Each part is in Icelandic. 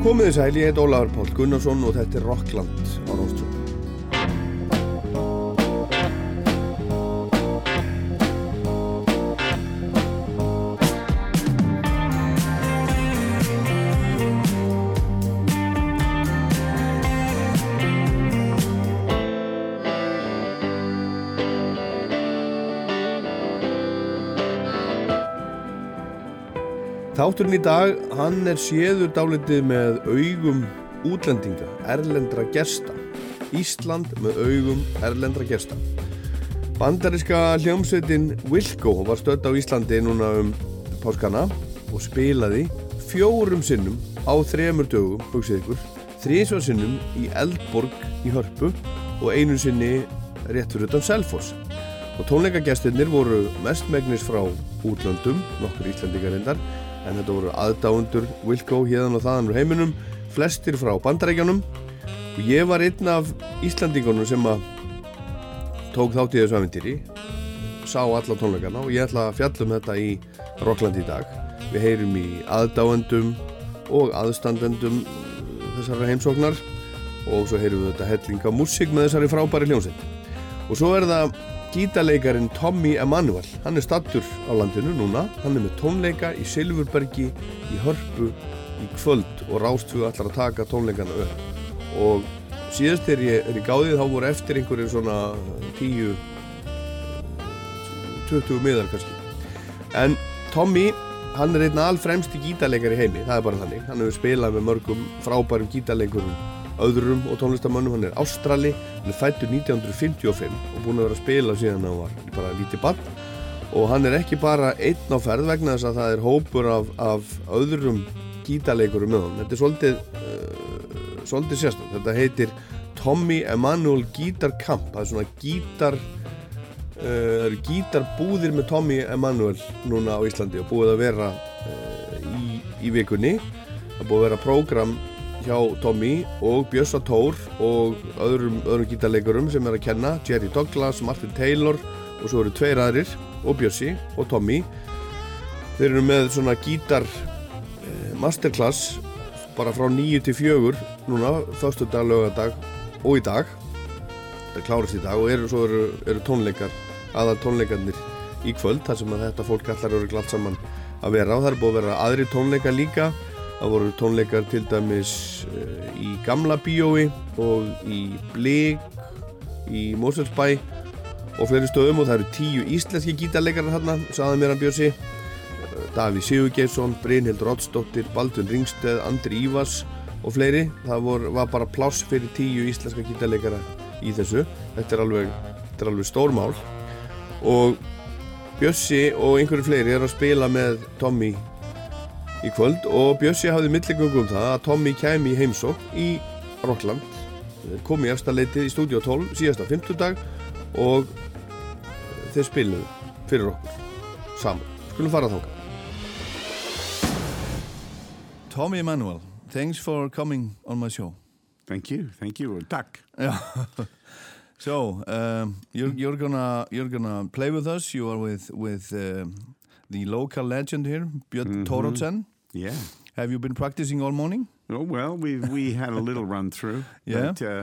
Komið að heil, ég heit Ólafur Pál Gunnarsson og þetta er Rockland Þátturinn í dag, hann er séður dálitið með augum útlendinga, erlendra gesta. Ísland með augum erlendra gesta. Bandariska hljómsveitin Wilco var stödd á Íslandi núna um páskana og spilaði fjórum sinnum á þremur dögum, hugsið ykkur, þrísvar sinnum í Eldborg í Hörpu og einu sinni rétt fyrir utan Selfoss. Og tónleikagestirnir voru mestmegnis frá útlöndum, nokkur íslendingarindar, en þetta voru aðdáundur Wilco hérðan og þaðan úr heiminum flestir frá bandarækjanum og ég var einn af Íslandingunum sem að tók þátt í þessu aventýri sá alla tónleikana og ég ætla að fjallum þetta í Rockland í dag. Við heyrum í aðdáendum og aðstandendum þessara heimsóknar og svo heyrum við þetta hellinga músík með þessari frábæri hljómsett og svo er það gítarleikarin Tommy Emanuel hann er stattur á landinu núna. Hann er með tónleika í Silfurbergi í Hörpu í kvöld og Rástfjö ætlar að taka tónleikana upp. Og síðast þegar ég er í gáðið þá voru eftir einhverjum svona 10 20 miðar kannski. En Tommy hann er einn alfremsti gítarleikar í heimi. Það er bara þannig, hann hefur spilað með mörgum frábærum gítarleikurum öðrum og tónlistamönnum, hann er Ástrali hann er fættur 1955 og búin að vera að spila síðan hann var bara lítið barn. Og hann er ekki bara einn á ferð vegna þess að það er hópur af, af öðrum gítarleikurum með hann þetta er svolítið uh, svolítið sérstaklega, þetta heitir Tommy Emanuel Guitar Camp það er svona gítar uh, það eru gítarbúðir með Tommy Emanuel núna á Íslandi og búið að vera uh, í, í vikunni. Það búið að vera prógram hjá Tommy og Bjössa Tór og öðrum, öðrum gítarleikurum sem er að kenna Jerry Douglas, Martin Taylor og svo eru tveir aðrir og Bjössi og Tommy. Þeir eru með svona gítar eh, masterclass bara frá nýju til fjögur núna, þaustu dag, lögadag og í dag. Það klárast í dag og eru, svo eru, eru tónleikar aðal tónleikarnir í kvöld þar sem þetta fólk allar eru glatt saman að vera það er búið að vera aðri tónleikar líka Það voru tónleikar til dæmis uh, í Gamla bíói og í Blík, í Moselsbæ og fleiri stöðum og það eru tíu íslenski gítarleikarar hérna, saði mér hann Björsi. Uh, Daví Sigurgeirsson, Brynhildur Oddsdóttir, Baldun Ringsteð, Andri Ívars og fleiri. Það vor, var bara pláss fyrir tíu íslenska gítarleikarar í þessu. Þetta er alveg, þetta er alveg stórmál og Björsi og einhverju fleiri er að spila með Tommy í kvöld og Bjössi hafði milligöngum um það að Tommy kæmi í heimsók í Rockland kom í efstaleitið í stúdíu 12 síðasta 50 dag og þeir spiluðu fyrir okkur saman. Skulum fara þáka Tommy Emanuel, thanks for coming on my show. Thank you, thank you. Tack. Yeah. so um, you're, you're gonna you're gonna play with us. You are with with um, the local legend here, Björn mm -hmm. Thoroddsen. Yeah. Have you been practicing all morning? Oh, well, we we had a little run through. Yeah. But, uh,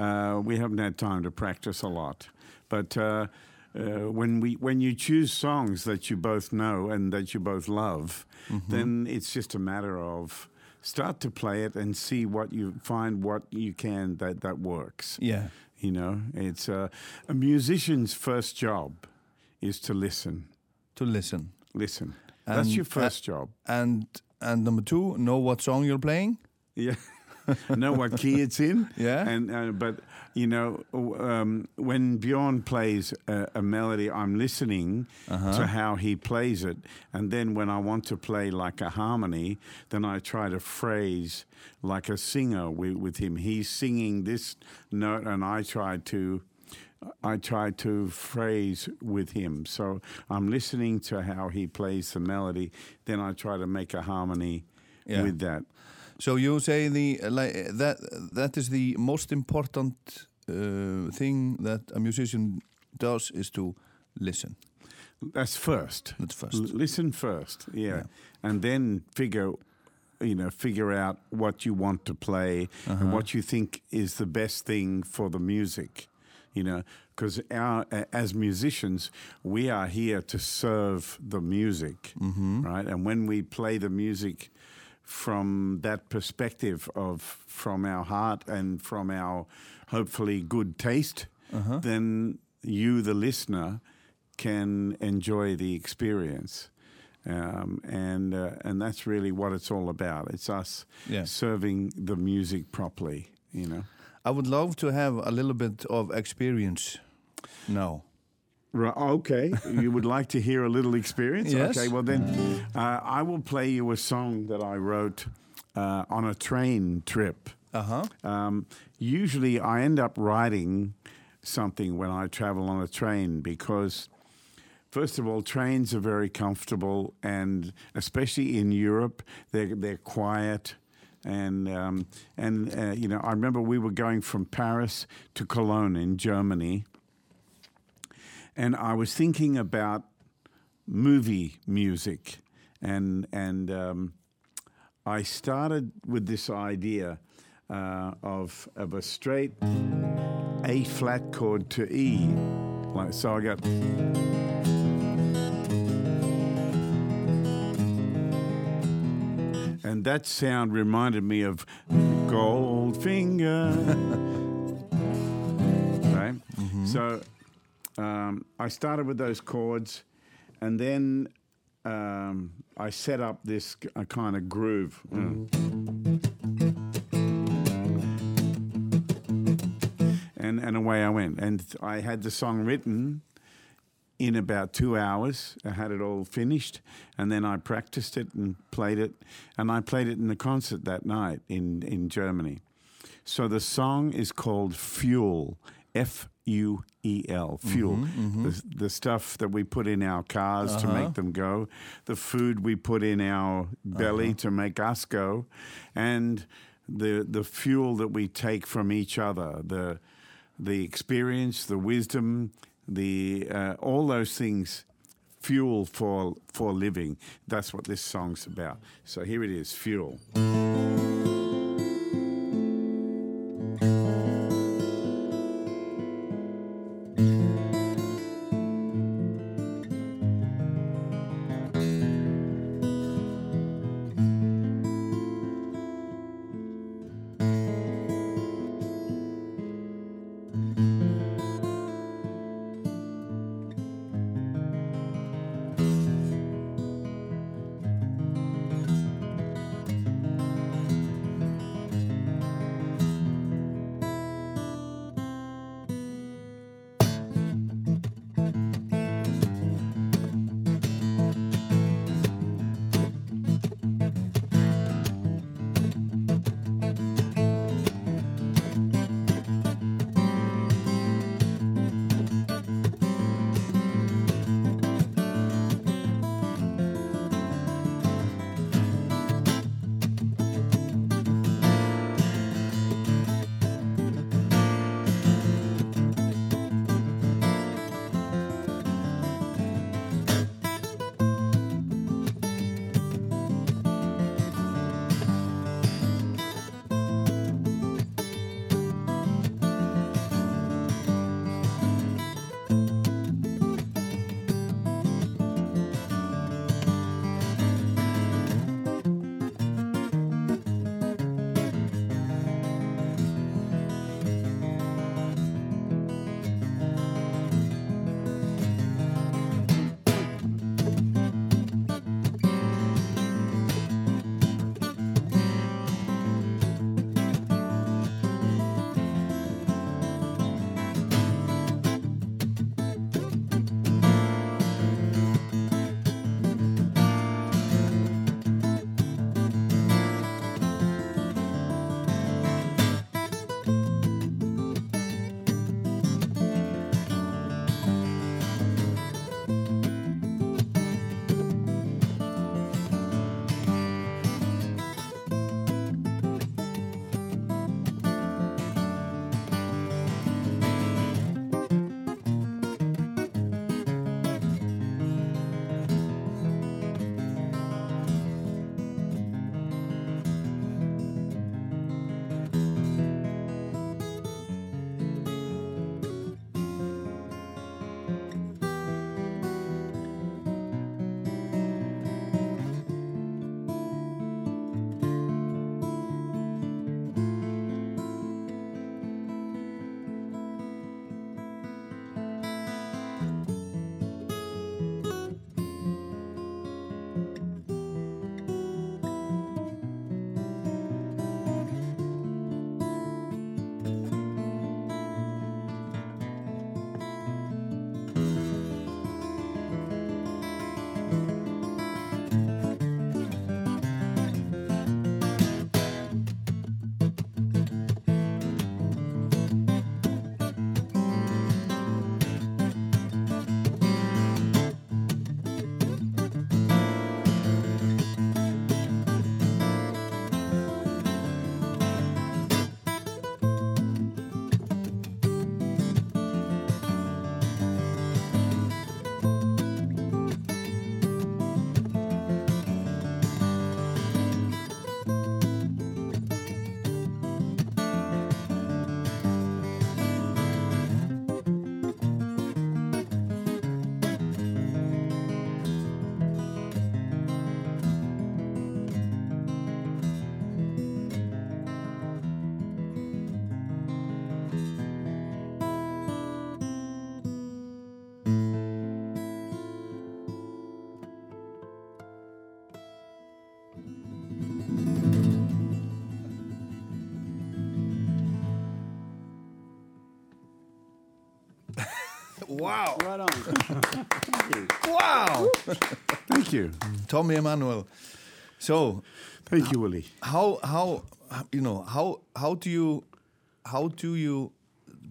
uh, we haven't had time to practice a lot. But uh, uh when we when you choose songs that you both know and that you both love, mm -hmm. then it's just a matter of start to play it and see what you find what you can that that works. Yeah. You know, it's uh, a musician's first job is to listen. To listen. Listen. And, That's your first job. And and number two, know what song you're playing. Yeah. know what key it's in. Yeah. And uh, but you know um, when Bjorn plays a, a melody, I'm listening uh -huh. to how he plays it, and then when I want to play like a harmony, then I try to phrase like a singer with, with him. He's singing this note, and I try to I try to phrase with him. So I'm listening to how he plays the melody, then I try to make a harmony yeah. with that. So you say the like, that that is the most important uh, thing that a musician does is to listen. That's first. That's first. L listen first, yeah. yeah. and then figure you know figure out what you want to play and what you think is the best thing for the music you know because our as musicians we are here to serve the music right? And when we play the music from that perspective of from our heart and from our hopefully good taste then you the listener can enjoy the experience. Um, and uh, and that's really what it's all about. It's us Yeah. serving the music properly you know I would love to have a little bit of experience now. Right. Okay. you would like to hear a little experience? Yes. Okay. Well, then uh, I will play you a song that I wrote uh, on a train trip. Uh huh. Um, usually, I end up writing something when I travel on a train because, first of all, trains are very comfortable, and especially in Europe, they're they're quiet. And um, and uh, you know, I remember we were going from Paris to Cologne in Germany, and I was thinking about movie music, and and um, I started with this idea uh, of of a straight A flat chord to E, like so. I got. And that sound reminded me of Goldfinger. right? So um, I started with those chords, and then um, I set up this kind of groove. And, and away I went. And I had the song written in about two hours. I had it all finished, and then I practiced it and played it. And I played it in the concert that night in, in Germany. So the song is called Fuel, F U E L, mm-hmm, fuel. Mm-hmm. The, the stuff that we put in our cars to uh-huh. make them go, the food we put in our uh-huh. belly to make us go, and the the fuel that we take from each other, the the experience, the wisdom, the uh, all those things fuel for for living. That's what this song's about. So here it is, fuel. You. Tommy Emmanuel. So, Thank you, Willie. how how you know how how do you how do you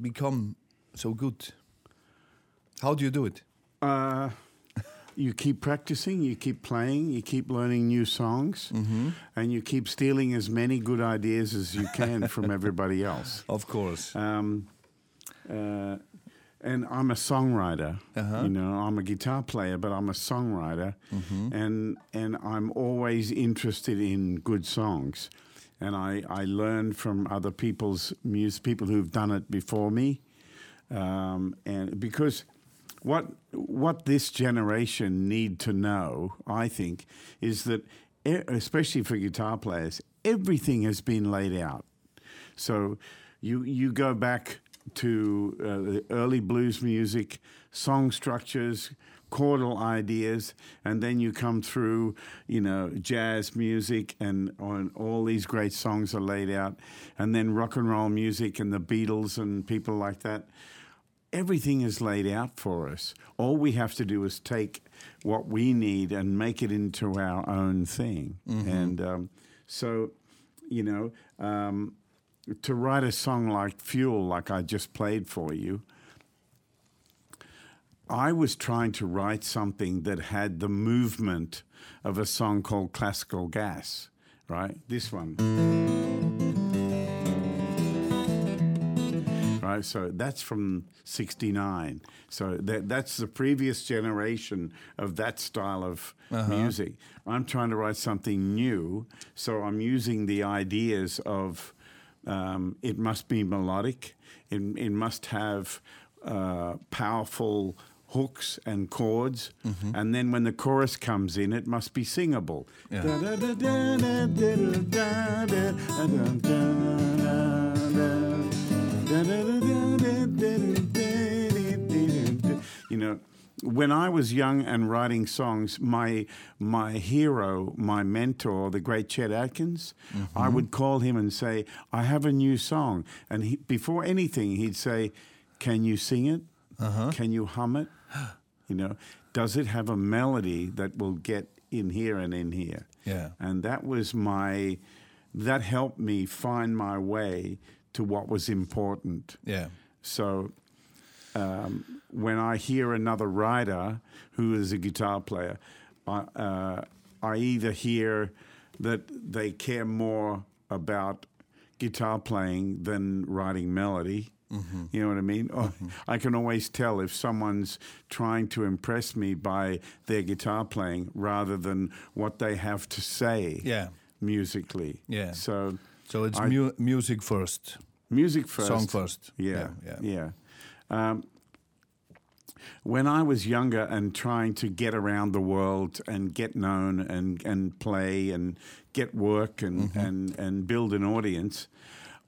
become so good? How do you do it? Uh, you keep practicing, you keep playing, you keep learning new songs, and you keep stealing as many good ideas as you can from everybody else. Of course. Um, uh, and I'm a songwriter. Uh-huh. You know, I'm a guitar player, but I'm a songwriter, and and I'm always interested in good songs, and I I learn from other people's music, people who've done it before me, um, and because what what this generation need to know, I think, is that especially for guitar players, everything has been laid out. So you you go back to uh, the early blues music, song structures, chordal ideas, and then you come through, you know, jazz music, and on all these great songs are laid out, and then rock and roll music and the Beatles and people like that. Everything is laid out for us. All we have to do is take what we need and make it into our own thing. And um, so, you know, um, to write a song like Fuel, like I just played for you, I was trying to write something that had the movement of a song called Classical Gas, right? This one. Right, so that's from 69. So that, that's the previous generation of that style of uh-huh. music. I'm trying to write something new, so I'm using the ideas of um, it must be melodic, it, it must have uh, powerful hooks and chords, and then when the chorus comes in, it must be singable. You know, when I was young and writing songs, my my hero, my mentor, the great Chet Atkins, I would call him and say, "I have a new song," and he, before anything, he'd say, "Can you sing it? Can you hum it? You know, does it have a melody that will get in here and in here?" Yeah. and that was my that helped me find my way to what was important. Yeah. So um, when I hear another writer who is a guitar player, I, uh, I either hear that they care more about guitar playing than writing melody. You know what I mean? Or I can always tell if someone's trying to impress me by their guitar playing rather than what they have to say Yeah. musically. Yeah. So So it's I- mu music first, music first. song first. Yeah, Yeah. yeah. Um, when I was younger and trying to get around the world and get known and, and play and get work and, Mm-hmm. and, and build an audience,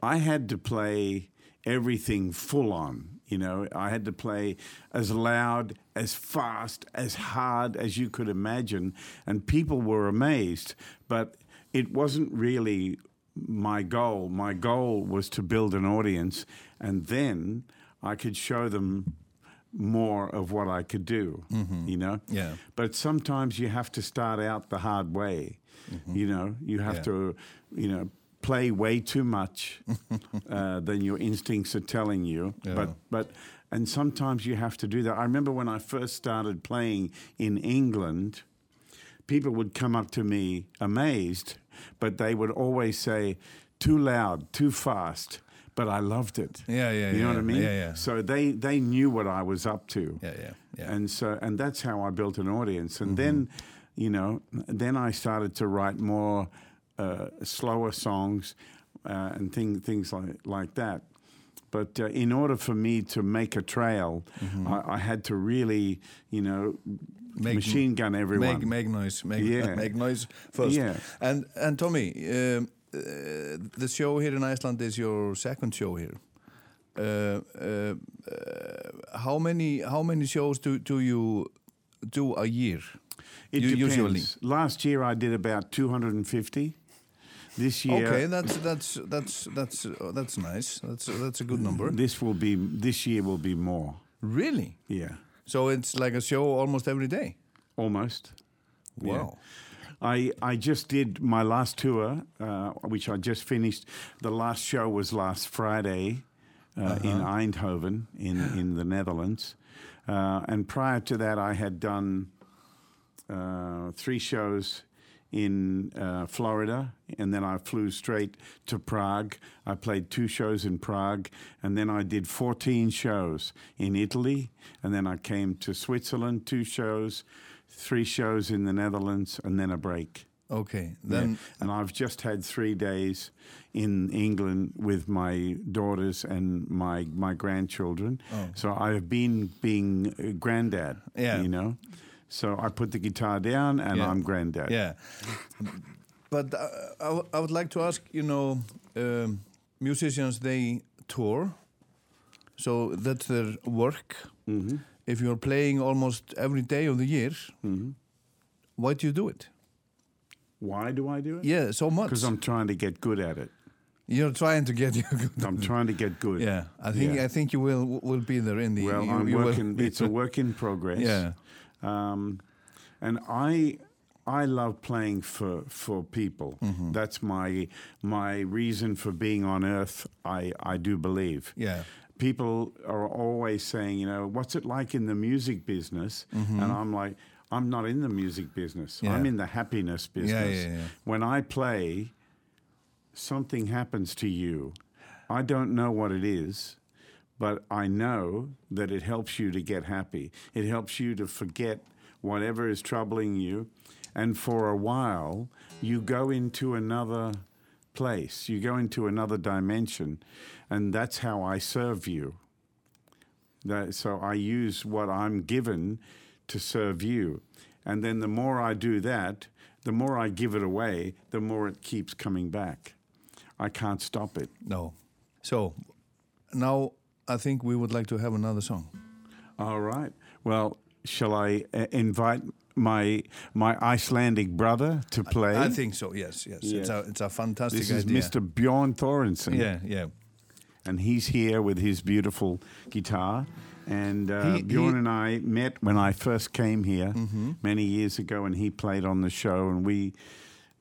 I had to play everything full on. You know, I had to play as loud, as fast, as hard as you could imagine. And people were amazed. But it wasn't really my goal. My goal was to build an audience, and then I could show them more of what I could do, you know? Yeah. But sometimes you have to start out the hard way. You know, you have Yeah. to, you know, play way too much uh, than your instincts are telling you. Yeah. But but and sometimes you have to do that. I remember when I first started playing in England, people would come up to me amazed, but they would always say, "Too loud, too fast." But I loved it. Yeah, yeah, You know what I mean? Yeah, yeah. So they they knew what I was up to. Yeah, yeah, yeah. And so and that's how I built an audience. And Mm-hmm. then, you know, then I started to write more uh, slower songs uh, and thing, things like like that. But uh, in order for me to make a trail, I, I had to really, you know, Mm-hmm. Make- machine gun everyone. Make make noise, make Yeah. make noise first. Yeah. And and Tommy, um, uh, the show here in Iceland is your second show here. Uh, uh, uh, how many how many shows do do you do a year? it u- depends. usually. Last year I did about 250. This year, Okay, that's that's that's that's uh, that's nice. That's that's a good number. this will be this year will be more. Really? Yeah, So it's like a show almost every day? almost. Yeah. I, I just did my last tour, uh, which I just finished. The last show was last Friday uh, in Eindhoven, in, in the Netherlands. Uh, and prior to that, I had done uh, three shows in uh, Florida, and then I flew straight to Prague. I played two shows in Prague, and then I did 14 shows in Italy, and then I came to Switzerland, two shows, three shows in the Netherlands, and then a break. Okay. Yeah. Then And I've just had three days in England with my daughters and my my grandchildren. Oh. So I've been being granddad. Yeah. You know. So I put the guitar down and Yeah. I'm granddad. Yeah. but uh, I, I would like to ask, you know, um, musicians, they tour. So that's their work. hmm If you're playing almost every day of the year, hmm why do you do it? Why do I do it? Yeah, so much. Because I'm trying to get good at it. You're trying to get good. I'm trying to get good. Yeah, I think Yeah. I think you will will be there in the. Well, you, I'm you will- working. it's a work in progress. Yeah. Um, and I I love playing for for people. Mm-hmm. That's my my reason for being on earth. I I do believe. Yeah. People are always saying, you know, what's it like in the music business? And I'm like, I'm not in the music business. Mm-hmm. Yeah. I'm in the happiness business. yeah, yeah. When I play, something happens to you. I don't know what it is, but I know that it helps you to get happy. It helps you to forget whatever is troubling you. And for a while, you go into another place, you go into another dimension. And that's how I serve you. That, so I use what I'm given to serve you. And then the more I do that, the more I give it away, the more it keeps coming back. I can't stop it. No. So now I think we would like to have another song. All right. Well, shall I uh, invite my my Icelandic brother to play? I think so. Yes, yes. It's a it's a fantastic this is idea. Mr. Bjorn Thorensen. Yeah, yeah. and he's here with his beautiful guitar. And uh, He- Bjorn he- and I met when I first came here Mm-hmm. many years ago, and he played on the show, and we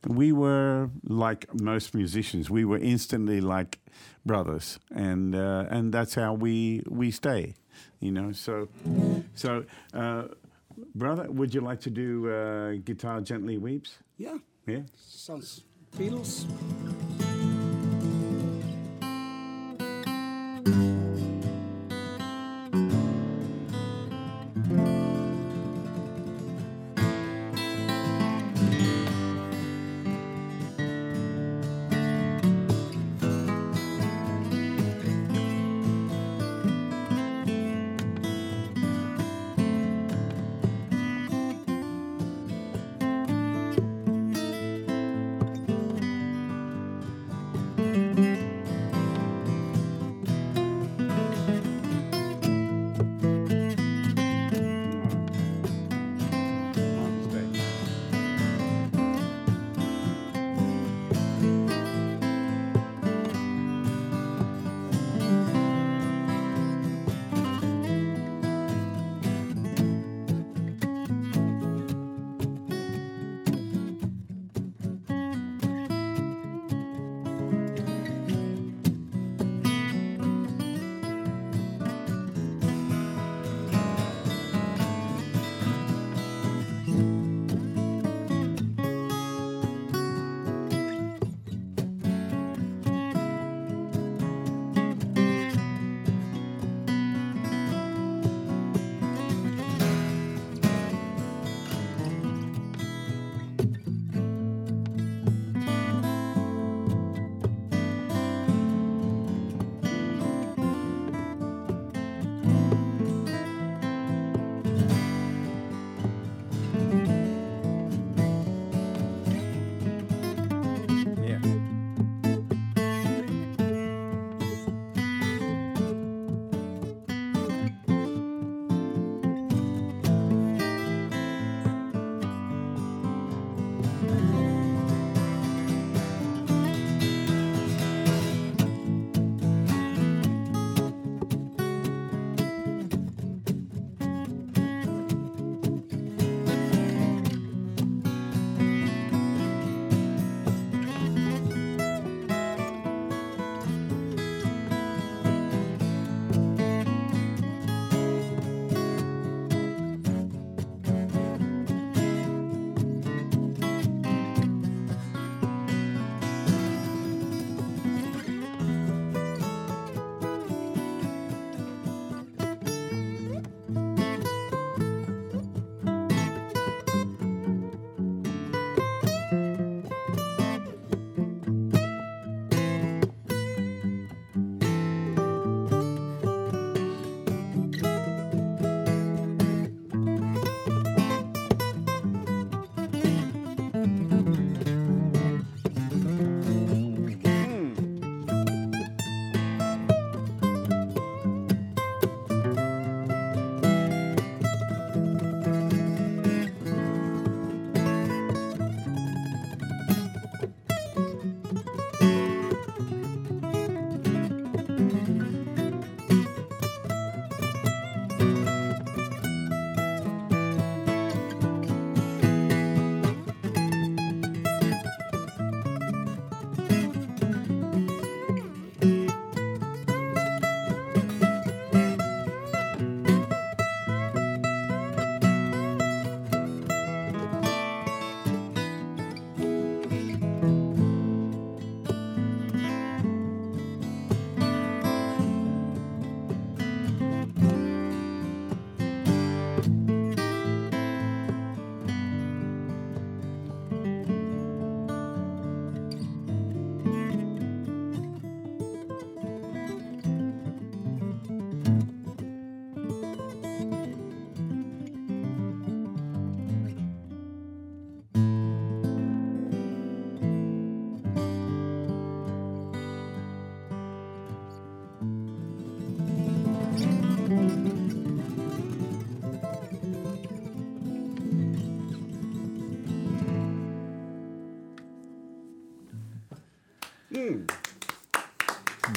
we were like most musicians. We were instantly like brothers, and uh, and that's how we we stay, you know. So so. Uh, Brother, would you like to do uh, Guitar Gently Weeps? Yeah, Yeah? sounds Beatles.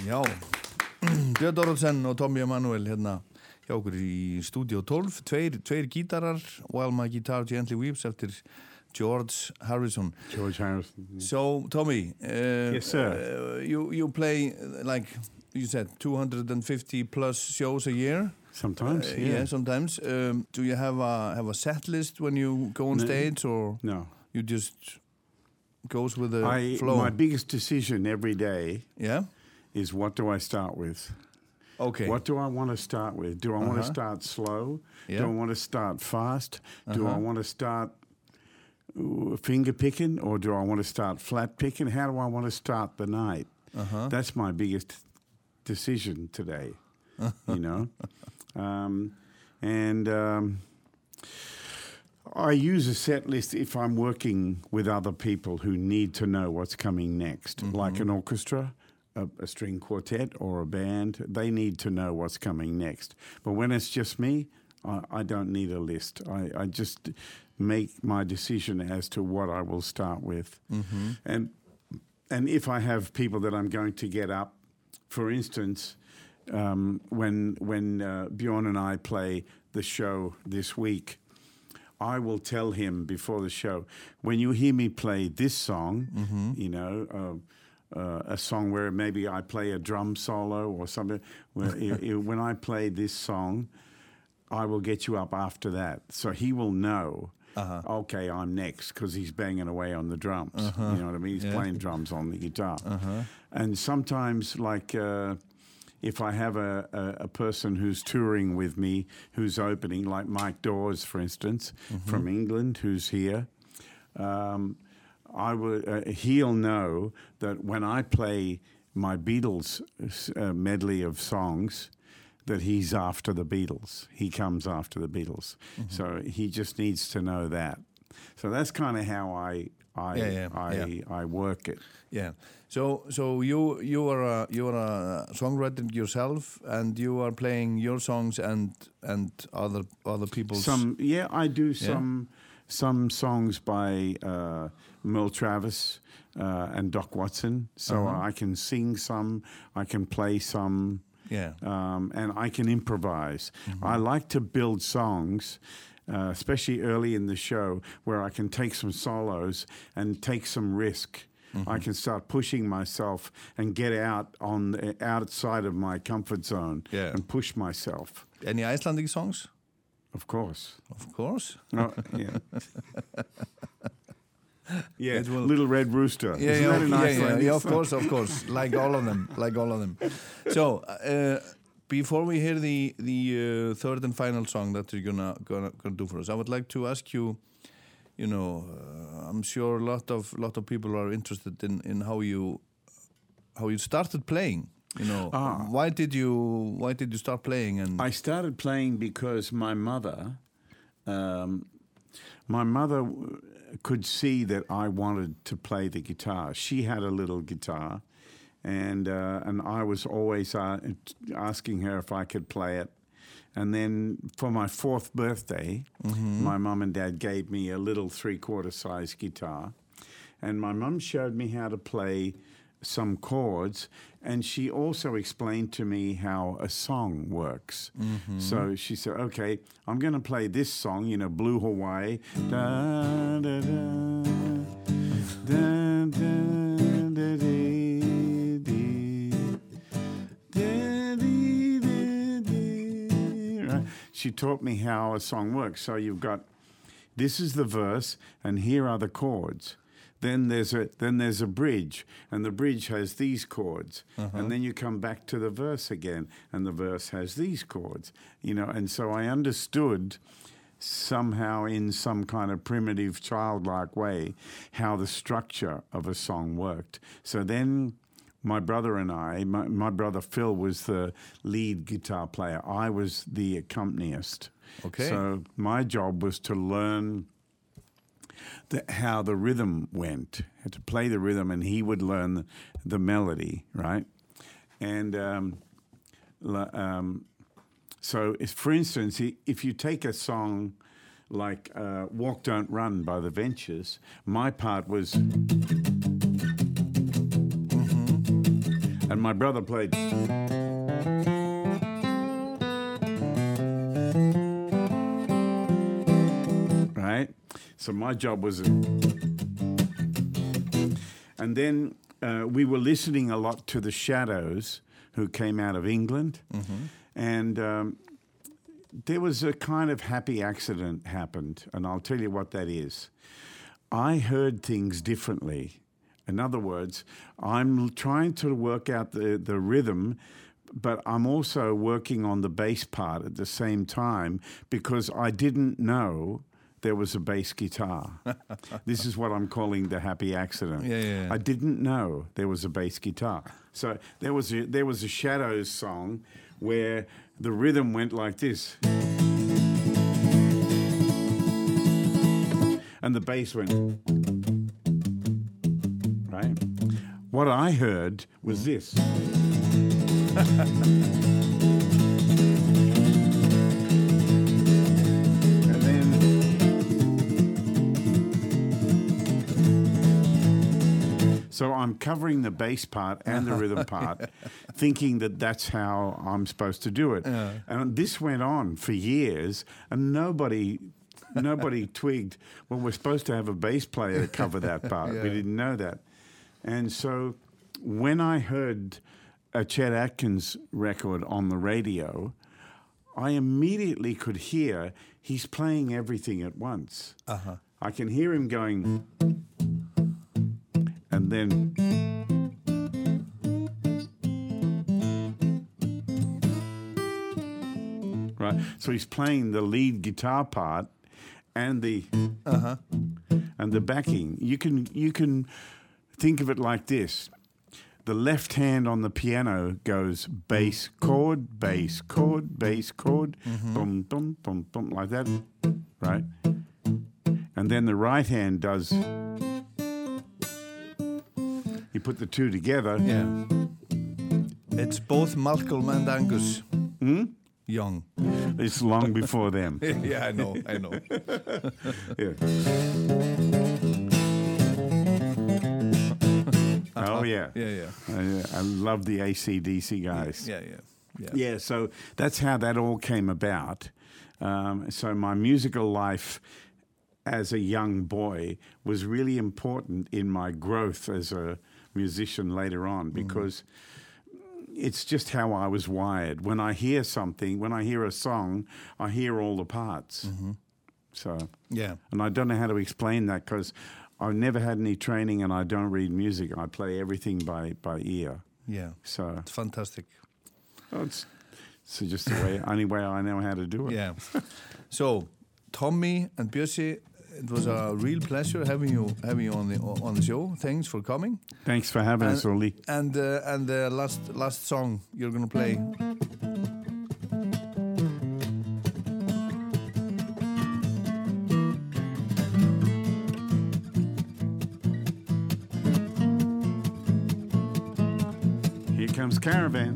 Já, Björn Dorotsen og Tommy Emanuel hérna hjá okkur í Studio 12 tveir, tveir gítarar While My Guitar Gently Weeps eftir George Harrison George Harrison. So Tommy uh, Yes, sir. uh, you, you play uh, like you said 250 plus shows a year Sometimes, Uh, yeah. sometimes um, do you have a have a set list when you go on No. stage or No. you just goes with the I, flow my biggest decision every day yeah is what do I start with? okay What do I want to start with? Do I want Uh-huh. to start slow? Do I want to start fast? Do I Uh-huh. want to start finger picking or do I want to start flat picking? How do I want to start the night? uh-huh That's my biggest decision today, you know? Um, and um, I use a set list if I'm working with other people who need to know what's coming next, like an orchestra. A, a string quartet or a band, they need to know what's coming next. But when it's just me, I, I don't need a list. I, I just make my decision as to what I will start with. And and if I have people that I'm going to get up, for instance, um, when when uh, Bjorn and I play the show this week, I will tell him before the show when you hear me play this song, you know. Uh, uh, a song where maybe I play a drum solo or something. Where i- i- when I play this song, I will get you up after that. So he will know, okay, I'm next because he's banging away on the drums. You know what I mean? He's Yeah. playing drums on the guitar. And sometimes, like, uh, if I have a, a, a person who's touring with me who's opening, like Mike Dawes, for instance, from England, who's here, um, I would, uh, he'll know that when I play my Beatles uh, medley of songs, that he's after the Beatles. He comes after the Beatles. So he just needs to know that. So that's kind of how I I Yeah, yeah, I, yeah. I work it. Yeah. So so you you are a you are a songwriter yourself, and you are playing your songs and and other other people's. Some yeah, I do some some songs by uh, Merle Travis uh, and Doc Watson. So Uh-huh. I can sing some, I can play some. Yeah. um, and I can improvise. I like to build songs, uh, especially early in the show, where I can take some solos and take some risk. I can start pushing myself and get out on the outside of my comfort zone Yeah. and push myself. Any Icelandic songs? Of course. Of course. No, yeah. yeah, Little Red Rooster. Yeah, Isn't yeah, that yeah, nice yeah, yeah, of course, of course, like all of them, like all of them. So, uh, before we hear the the uh, third and final song that you're gonna gonna gonna do for us, I would like to ask you. You know, uh, I'm sure a lot of lot of people are interested in in how you how you started playing. You know, Ah. why did you why did you start playing? And I started playing because my mother, um, my mother could see that I wanted to play the guitar. She had a little guitar, and uh, and I was always uh, asking her if I could play it. And then for my fourth birthday, mm-hmm. my mum and dad gave me a little three quarter size guitar. And my mum showed me how to play some chords. And she also explained to me how a song works. Mm-hmm. So she said, okay, I'm going to play this song, you know, Blue Hawaii. Da, da, da, da, da, da, dee, She taught me how a song works. So you've got this is the verse, and here are the chords. Then there's a then there's a bridge, and the bridge has these chords, and uh-huh. then you come back to the verse again, and the verse has these chords. You know, and so I understood somehow in some kind of primitive childlike way how the structure of a song worked. So then my brother and I, my, my brother Phil was the lead guitar player. I was the accompanist. Okay. So my job was to learn the, how the rhythm went, had to play the rhythm, and he would learn the, the melody, right? And um, um, so, if, for instance, if you take a song like uh, "Walk Don't Run" by the Ventures, my part was. And my brother played. Right? So my job was. And then uh, we were listening a lot to the Shadows, who came out of England. And um, there was a kind of happy accident happened, and I'll tell you what that is. I heard things differently. In other words, I'm trying to work out the, the rhythm, but I'm also working on the bass part at the same time because I didn't know there was a bass guitar. this is what I'm calling the happy accident. Yeah, yeah, yeah. I didn't know there was a bass guitar. So there was a, there was a Shadows song where the rhythm went like this. And the bass went What I heard was mm. this. and then So I'm covering the bass part and the rhythm part, thinking that that's how I'm supposed to do it. And this went on for years, and nobody, nobody twigged. Well, we're supposed to have a bass player to cover that part. We didn't know that, and so when I heard a Chet Atkins record on the radio, I immediately could hear he's playing everything at once. Uh-huh. I can hear him going, and then. Right, so he's playing the lead guitar part and the and the backing. You can you can think of it like this: the left hand on the piano goes bass mm. mm. chord, bass chord, bass chord, boom, boom, boom, boom, like that, right? And then the right hand does. You put the two together. Yeah. It's both Malcolm and Angus. Hmm? Young. It's long before them. yeah, I know, I know. Yeah. Oh yeah. Yeah, yeah. Uh, I, I love the ACDC guys. Yeah, yeah. Yeah. Yeah, so that's how that all came about. Um, so my musical life as a young boy was really important in my growth as a musician later on mm. because it's just how I was wired. When I hear something, when I hear a song, I hear all the parts. Mm-hmm. So, Yeah. and I don't know how to explain that because I've never had any training and I don't read music. I play everything by, by ear. Yeah. So It's fantastic. well, it's, it's just the way, only way I know how to do it. Yeah. so, Tommy and Bjössi, it was a real pleasure having you having you on the on the show. Thanks for coming. Thanks for having us, Oli. And uh, and the last last song you're gonna play. Caravan.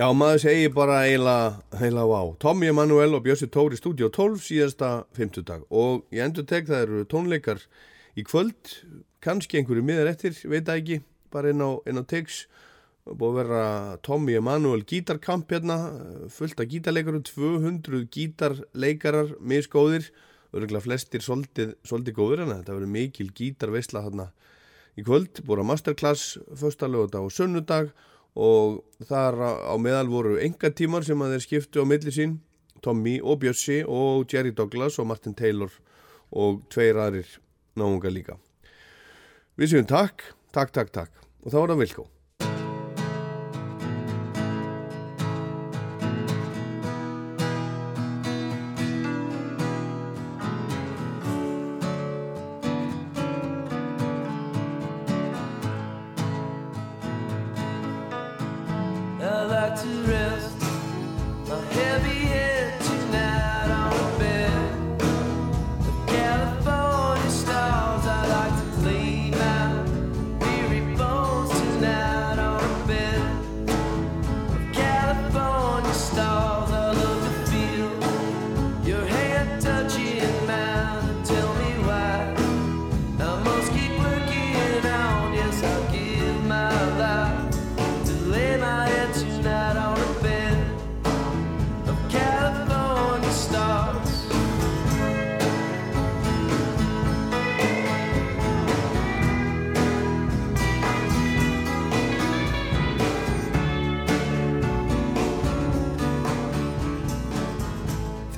Já, maður segi bara eiginlega, vá. Tommy Emanuel og Björsi Tóri stúdíu 12 síðasta 50 dag og ég endur tek það eru tónleikar í kvöld, kannski einhverju miðar eftir, veit það ekki, bara inn á, á Tix. Búið að vera Tommy Emanuel gítarkamp hérna, fullt af gítarleikarum, 200 gítarleikarar, misgóðir, örgulega flestir soldið góður en þetta verður mikil gítarveisla hérna í kvöld, búið að masterclass, föstalögut á sunnudag og þar á meðal voru enga tímar sem að þeir skiptu á milli sín Tommy og Bjössi og Jerry Douglas og Martin Taylor og tveir aðrir náunga líka. Við séum takk, takk, takk, takk. Og þá er það Vilko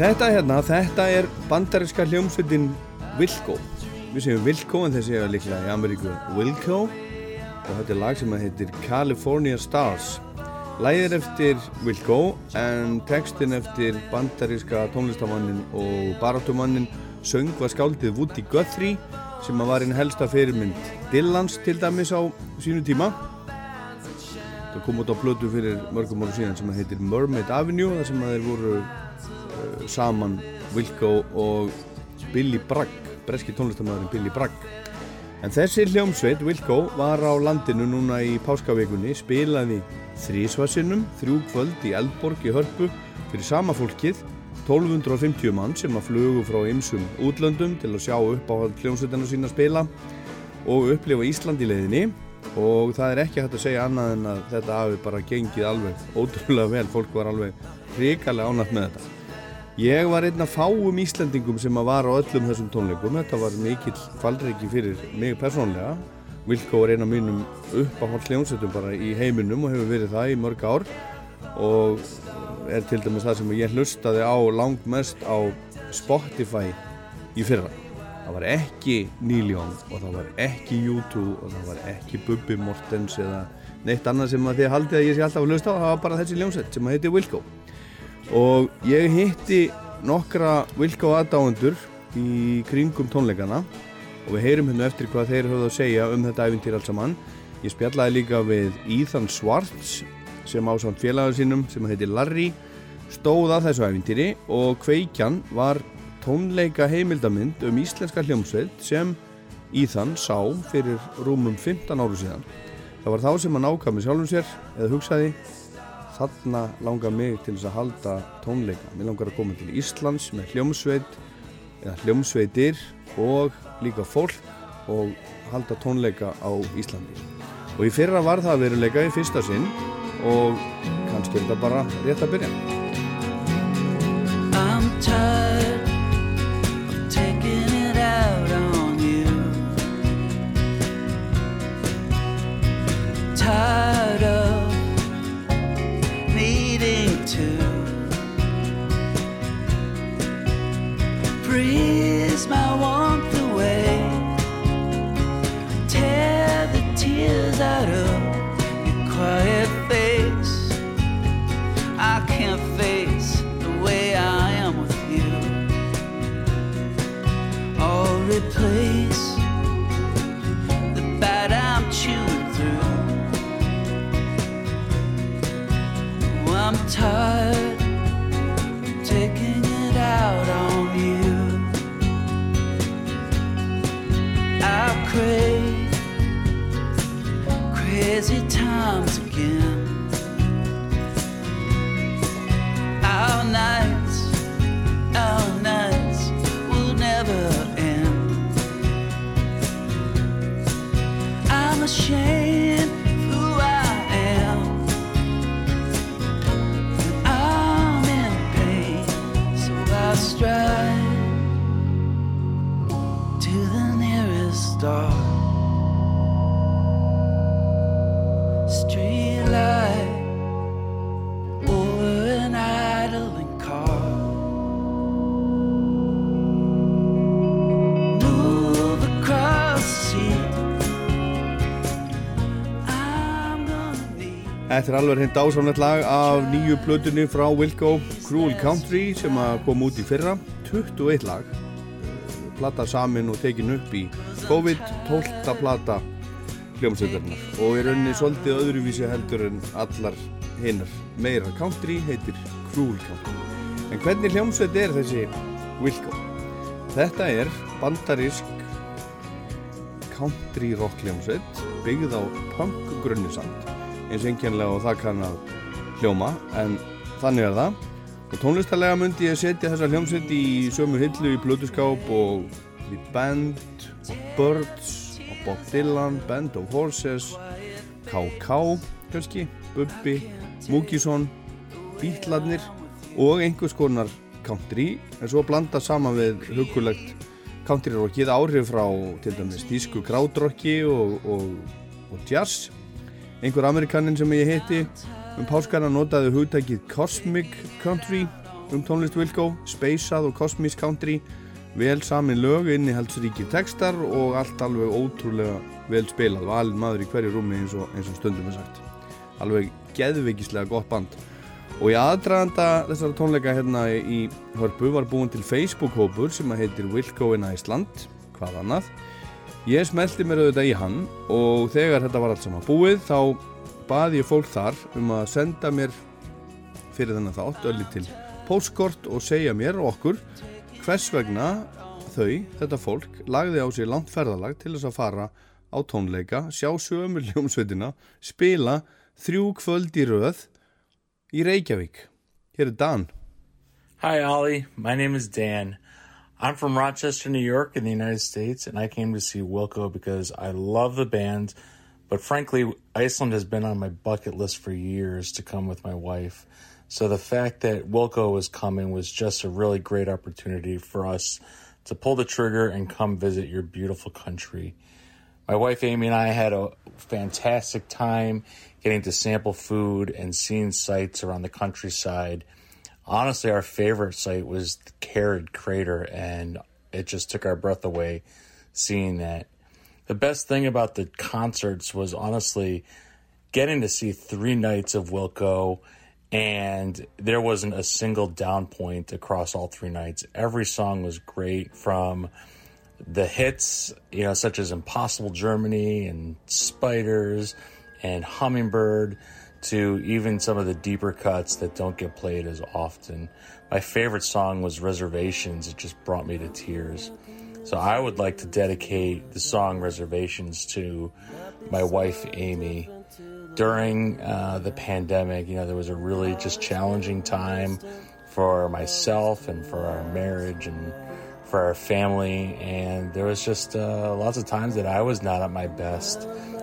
Þetta hérna, þetta er bandarinska hljómsveitin Wilco. Við segjum Wilco en þeir segja líklega í Ameríku Wilco og þetta er lag sem heitir California Stars. Læðið er eftir Wilco en textin eftir bandarinska tónlistamannin og barátumannin söng var skáldið Woody Guthrie sem var einn helsta fyrirmynd Dillans til dæmis á sínu tíma. Það kom út á blödu fyrir mörgum áru síðan sem heitir Mermaid Avenue þar sem þeir voru saman Wilco og Billy Bragg breski tónlistamæðurinn Billy Bragg. En þessi hljómsveit Wilco var á landinu núna í páskavekunni spilaði þrísvarsinnum þrjú kvöld í Eldborg í Hörpu fyrir sama fólkið 1250 mann sem að flugu frá ymsum útlöndum til að sjá upp á hljómsveitina sína spila og upplifa Ísland í leiðinni. Og það er ekki hægt að segja annað en að þetta hafi bara gengið alveg ótrúlega vel, fólk var alveg hrikalega ánægt með þetta Ég var einn af fáum Íslandingum sem var á öllum þessum tónleikum. Þetta var mikill fallreiki fyrir mig persónlega. Vilko var einn af mínum uppáhald hljómsettum bara í heiminum og hefur verið það í mörg ár og er til dæmis það sem ég hlustaði á langmest á Spotify í fyrra. Það var ekki Neil Young og það var ekki U2 og það var ekki Bubi Mortens eða neitt annað sem að þið haldið að ég sé alltaf að hlusta á. Það var bara þessi hljómsett sem að heiti Wilco og ég hitti nokkra Vilka og aðdáendur í kringum tónleikana. Og við heyrum hérna eftir hvað þeir höfðu að segja um þetta æfintýr alls saman. Ég spjallaði líka við Ethan Swartz sem á samt félagar sínum sem heitir Larry stóð að þessu æfintýri og kveikjan var tónleika heimildamind um íslenska hljómsveit sem Ethan sá fyrir rúmum 15 áru síðan. Það var þá sem hann ákvæmi sjálfum sér eða hugsaði þarna langar mig til þess að halda tónleika. Mér langar að koma til Íslands með hljómsveit eða hljómsveitir og líka fólk og halda tónleika á Íslandi. Og í fyrra var það veruleika í fyrsta sinn og kannski er þetta bara rétt að byrja. I'm tired of taking it out on you. Tired of freeze my warmth away. Tear the tears out of your quiet face. I can't face the way I am with you. Or replace Þetta er alveg hreint ásamlegt lag af nýju plötunni frá Wilco Cruel Country sem kom út í fyrra. 21 lag. Plata samin og tekin upp í COVID 12. plata hljómsveitarinnar. Og er rauninni svolítið öðruvísi heldur en allar hinnar meira country heitir Cruel Country. En hvernig hljómsveit er þessi Wilco? Þetta er bandarísk country rock hljómsveit byggð á punk grunnisamt eins einkennlega og það kann að hljóma en þannig er það og tónlistarlega myndi ég setja þessa hljómsveit í sömu hillu í Plutuskáp og The Band og Birds og Bob Dylan Band of Horses K.K. kannski, Bubbi Múkisson, Bítladnir og einhvers konar country en svo blanda saman við hugulegt country rockið áhrif frá til dæmis dísku krádrocki og, og, og jazz einhver amerikanin sem ég heiti um páskana notaði hugtækið Cosmic Country um tónlist Wilco, Spaceað og Cosmic Country. Vel samin lög, innihaldsríkir textar og allt alveg ótrúlega vel spilað alveg maður í hverju rúmi eins og, eins og stundum er sagt. Alveg geðvikislega gott band. Og í aðdraganda þessara tónleika hérna í Hörpu var búin til Facebook-hópur sem að heitir Wilco in Iceland. Hvað annað Ég smelti mér auðvitað í hann og þegar þetta var allt saman búið þá baði ég fólk þar um að senda mér fyrir þennan þátt öllu til postkort og segja mér og okkur hvers vegna þau, þetta fólk, lagði á sig langt ferðalag til þess að fara á tónleika, sjá sömur ljómsveitina, spila þrjú kvöld í röð í Reykjavík. Hér er Dan. Hi Ollie, my name is Dan. I'm from Rochester, New York in the United States, and I came to see Wilco because I love the band. But frankly, Iceland has been on my bucket list for years to come with my wife. So the fact that Wilco was coming was just a really great opportunity for us to pull the trigger and come visit your beautiful country. My wife Amy and I had a fantastic time getting to sample food and seeing sights around the countryside honestly, our favorite site was the Carrot Crater, and it just took our breath away seeing that. The best thing about the concerts was honestly getting to see three nights of Wilco, and there wasn't a single down point across all three nights. Every song was great from the hits, you know, such as Impossible Germany and Spiders and Hummingbird to even some of the deeper cuts that don't get played as often. My favorite song was Reservations. It just brought me to tears. So I would like to dedicate the song Reservations to my wife, Amy. During uh, the pandemic, you know, there was a really just challenging time for myself and for our marriage and for our family. And there was just uh, lots of times that I was not at my best.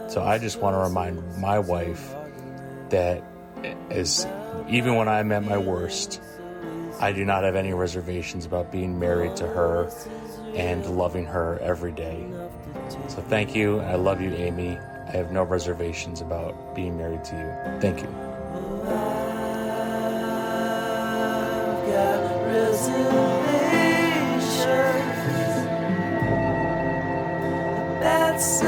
So I just want to remind my wife that is even when I'm at my worst, I do not have any reservations about being married to her and loving her every day. So thank you. I love you, Amy. I have no reservations about being married to you. Thank you. That's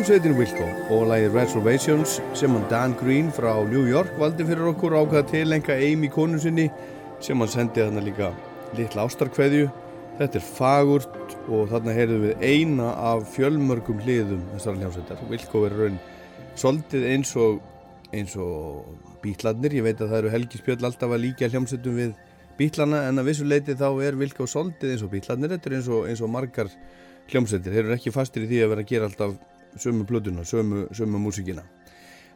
Hljómsveitin Wilco og lagið Reservations sem hann Dan Green frá New York valdi fyrir okkur ákveða tilenga Amy konu sinni sem hann sendi þarna líka litla ástarkveðju. Þetta er fagurt og þarna heyrðum við eina af fjölmörgum hliðum þessara hljómsveitar. Wilco er raun soldið eins og, og bítlarnir. Ég veit að það eru Helgi Spjöll alltaf að líka hljómsveitum við bítlana en að vissu leiti þá er Wilco soldið eins og bítlarnir. Þetta er eins og, eins og margar hljómsveitir. Þeir eru ekki fastir í því að vera að gera alltaf sömu blöðuna, sömu, sömu músíkina.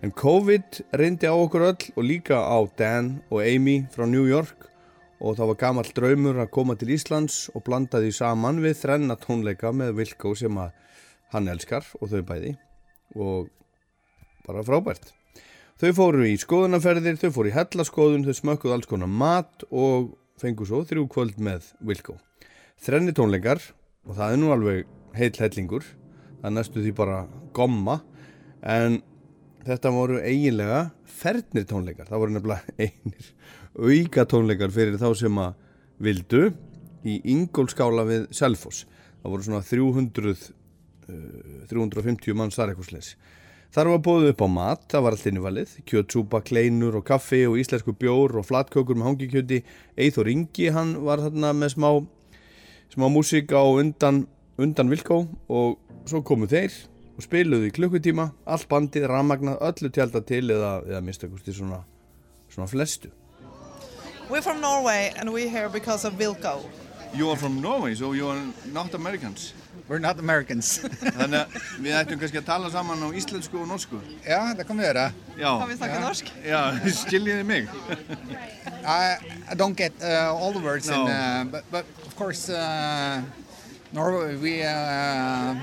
En COVID reyndi á okkur öll og líka á Dan og Amy frá New York og það var gammal draumur að koma til Íslands og blanda því saman við þrenna tónleika með Vilko sem að hann elskar og þau bæði og bara frábært. Þau fóru í skoðunarferðir, þau fóru í hellaskoðun, þau smökkuð alls konar mat og fengu svo þrjú kvöld með Vilko. Þrenni tónleikar og það er nú alveg heil hellingur er næstu því bara gomma. En þetta voru eiginlega fernir tónleikar, það voru nefnilega einir auka tónleikar fyrir þá sem að vildu í Ingólskála við Selfoss. Það voru svona 300 uh, 350 manns þar eitthvað sles þar var bóðið upp á mat, það var allt innivalið kjötsúpa, kleinur og kaffi og íslensku bjór og flatkökur með hangikjöti. Eithor Ingi, hann var þarna með smá smá músík á undan undan Vilkó og svo komu þeir og spiluðu í klukkutíma allt bandið, rammagnað, öllu tjálta til eða, eða mistakusti svona, svona flestu We're from Norway and we're here because of Vilko. You are from Norway, so you are not Americans. We're not Americans. Þannig að við ættum kannski að tala saman á íslensku og norsku. ja, det kan vi gjøre. Já, Kan vi snakke norsk? já, skiljiði mig. I, I don't get uh, all the words, No. in, uh, but, but of course, uh, Norway, we uh,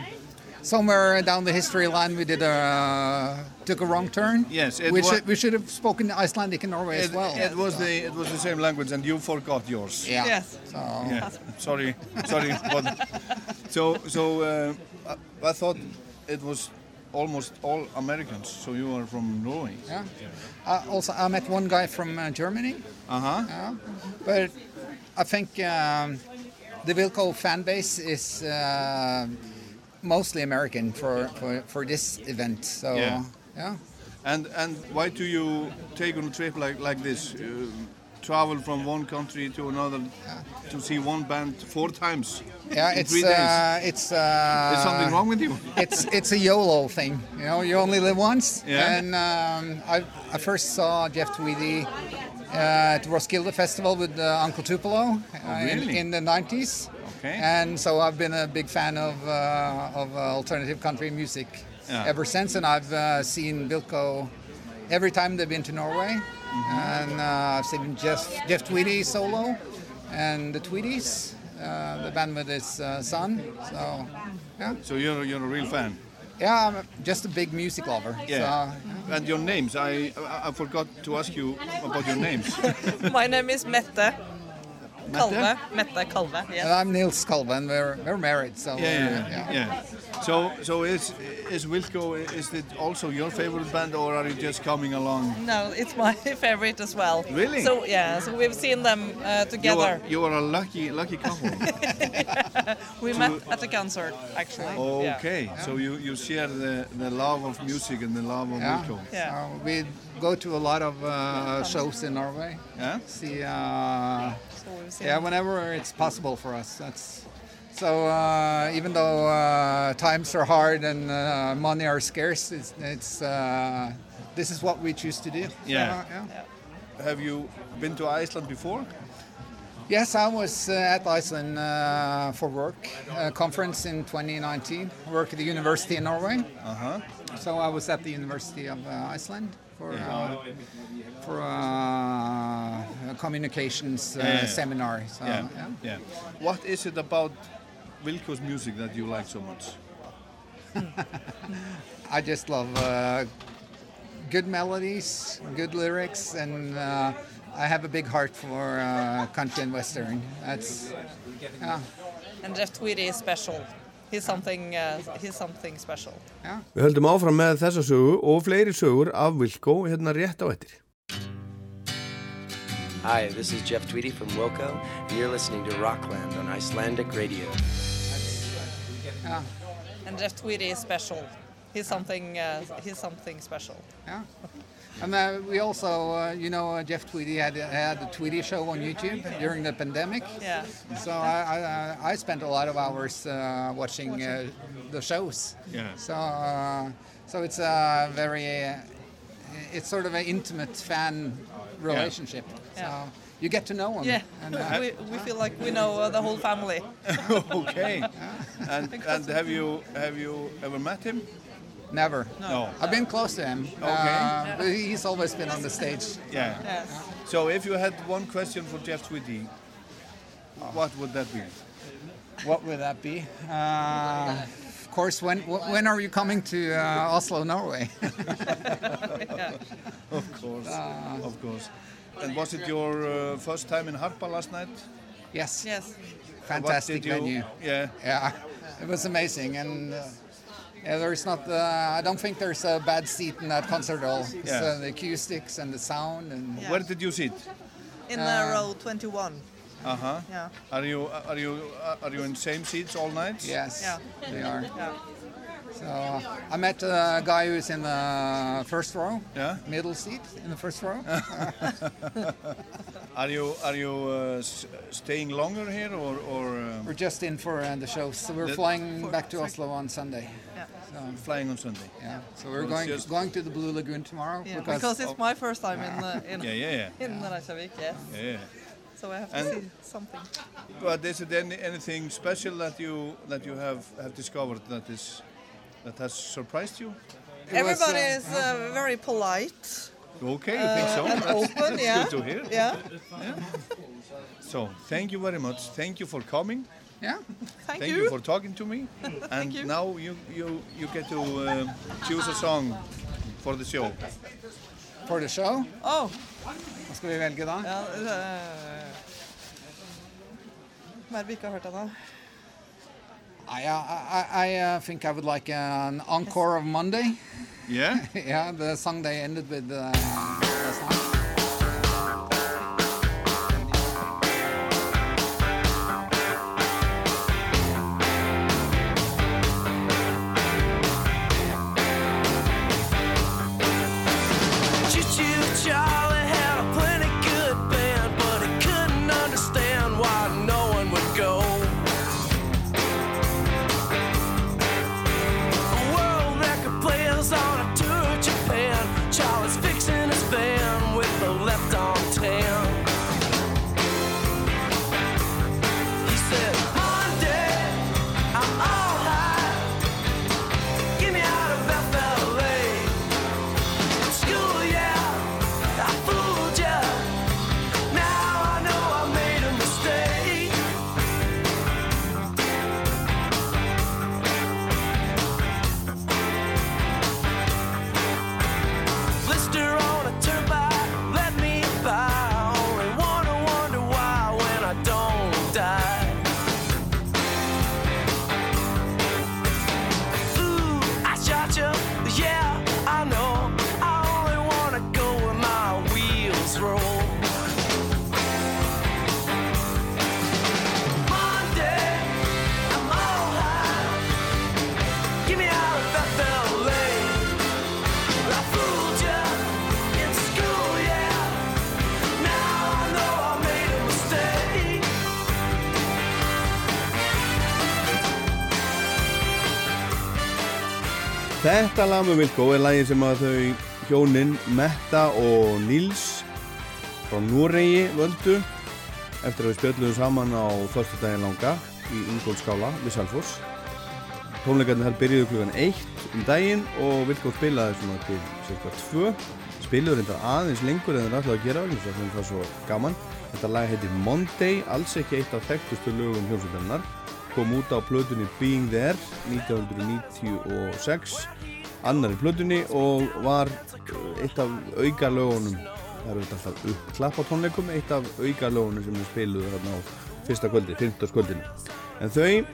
somewhere down the history line we did a took a wrong turn. Yes, it we wa- should we should have spoken Icelandic in Norway It, as well. it was the it was the same language, and you forgot yours. yeah. Yes. So Yeah. Sorry, sorry. But so so uh, I, I thought it was almost all Americans. So you are from Norway. yeah. Uh, also, I met one guy from uh, Germany. Uh huh. Yeah. But I think um, the Wilco fan base is uh, mostly American for, for, for this event. So Yeah. yeah. And and why do you take on a trip like like this? Uh, travel from one country to another to see one band four times Yeah, in it's three days. uh, it's uh, Is something wrong with you? it's it's a YOLO thing. You know, you only live once. Yeah. And um, I I first saw Jeff Tweedy uh, at Roskilde Festival with uh, Uncle Tupelo uh, in, really? in the 90s. Okay. And so I've been a big fan of uh, of uh, alternative country music Yeah. ever since, and I've uh, seen Bilko every time they've been to Norway, Mm-hmm. and uh, I've seen Jeff Jeff Tweedy solo, and the Tweedies, uh, the band with his uh, son. So yeah, So you're you're a real fan. yeah, I'm just a big music lover. Yeah. So, And your names? I, I I forgot to ask you about your names. My name is Mette Kalve. Mette Kalve, yes. I'm Nils Kalven. We're we're married, so Yeah, uh, yeah, yeah. So, so is is Wilco? Is it also your favorite band, or are you just coming along? No, it's my favorite as well. Really? So yeah, so we've seen them uh, You are, together. you are a lucky lucky couple. We met at a concert actually. Yeah. okay, so you you share the the love of music and the love of yeah. Wilco. Yeah. So we go to a lot of uh, shows in Norway. Yeah. See, uh, So we've seen yeah, whenever it's possible for us. That's so. Uh, even though uh, times are hard and uh, money are scarce, it's, it's uh, this is what we choose to do. So, Yeah. yeah. Have you been to Iceland before? Yes, I was uh, at Iceland uh, for work, a conference in 2019. I work at the University in Norway. Uh huh. So I was at the University of uh, Iceland for uh, for uh, a communications uh, Yeah. seminar. So, yeah. yeah. yeah. What is it about Wilco's music that you like so much? I just love uh, good melodies, good lyrics, and uh, I have a big heart for uh, country and western. That's yeah, And Jeff Tweedy is special. He's something. Uh, he's something special. yeah. Við höldum áfram með þessa sögu og fleiri sögur af Wilco hérna rétt á ettir Hi, this is Jeff Tweedy from Wilco, and you're listening to Rockland on Icelandic Radio. yeah. And Jeff Tweedy is special. he's something uh, he's something special. Yeah. And uh, we also, uh, you know, uh, Jeff Tweedy had, had the Tweedy show on YouTube during the pandemic. Yeah. So I, I, I spent a lot of hours uh, watching uh, the shows. Yeah. So, uh, so it's a very, uh, it's sort of an intimate fan relationship. Yeah. So you get to know them. Yeah, And, uh, we, we feel like we know uh, the whole family. okay. And and have you have you ever met him? Never. No. I've been close to him. Uh, he's always been on the stage. Yeah. Yes. So if you had one question for Jeff Tweedy, what would that be? What would that be? Uh, of course, when when are you coming to uh, Oslo, Norway? Of course. of course. And was it your uh, first time in Harpa last night? yes. Yes. Fantastic what did you, venue. Yeah. Yeah, it was amazing, and uh, yeah, there's not. Uh, I don't think there's a bad seat in that concert hall. Yeah. uh, the acoustics and the sound, and Yeah. Where did you sit? In Uh, uh, row 21. Uh huh. Yeah. Are you are you uh, are you in same seats all night? yes, Yeah. they are. Yeah. So I met a guy who's in the first row, Yeah. middle seat in the first row. Are you are you uh, staying longer here or or um, We're just in for uh, the show, so we're The- flying back to Oslo on Sunday. Yeah. So, flying on Sunday? yeah, so we're Well, going just- going to the Blue Lagoon tomorrow Yeah, because it's my first time in uh, in Yeah, yeah, yeah. in Reykjavik. Yes. yeah. So I have to And- see something. But is it any, anything special that you that you have have discovered that is that has surprised you? It was, Everybody uh, is uh, very polite Okay, you think so? Uh, and That's, open. that's yeah. good to hear. Yeah. So thank you very much. Thank you for coming. Yeah, Thank, Thank you for talking to me. And you. now you you you get to uh, choose a song for the show. for the show. Oh. Hva skal vi velge da? Ja, uh, Mer vi ikke har hørt ennå. I, I, I uh, think I would like an encore of Monday. Yeah. yeah, the song they ended with uh, Þetta lag með Vilko er lagið sem að þau hjónin Metta og Nils frá Noregi völdu eftir að við spjöldluðum saman á förstu daginn langa í Ingólfskála við Salfors. Tónleikarnir þar byrjuðu klukkan 1 um daginn og Vilko spilaði svona til cirka 2 spiluður reyndar aðeins lengur en það er alltaf að gera þess að það svo gaman. Þetta lag heitir Monday, alls ekki eitt af þekktustu lögum hljómsveitarnar kom út á plötunni Being There 1996 annari plötunni og var uh, eitt af auka lögunum það eru alltaf uppklapp á tónleikum eitt af auka lögunum sem við spiluðu þarna á fyrsta kvöldi, 15. kvöldinu en þau,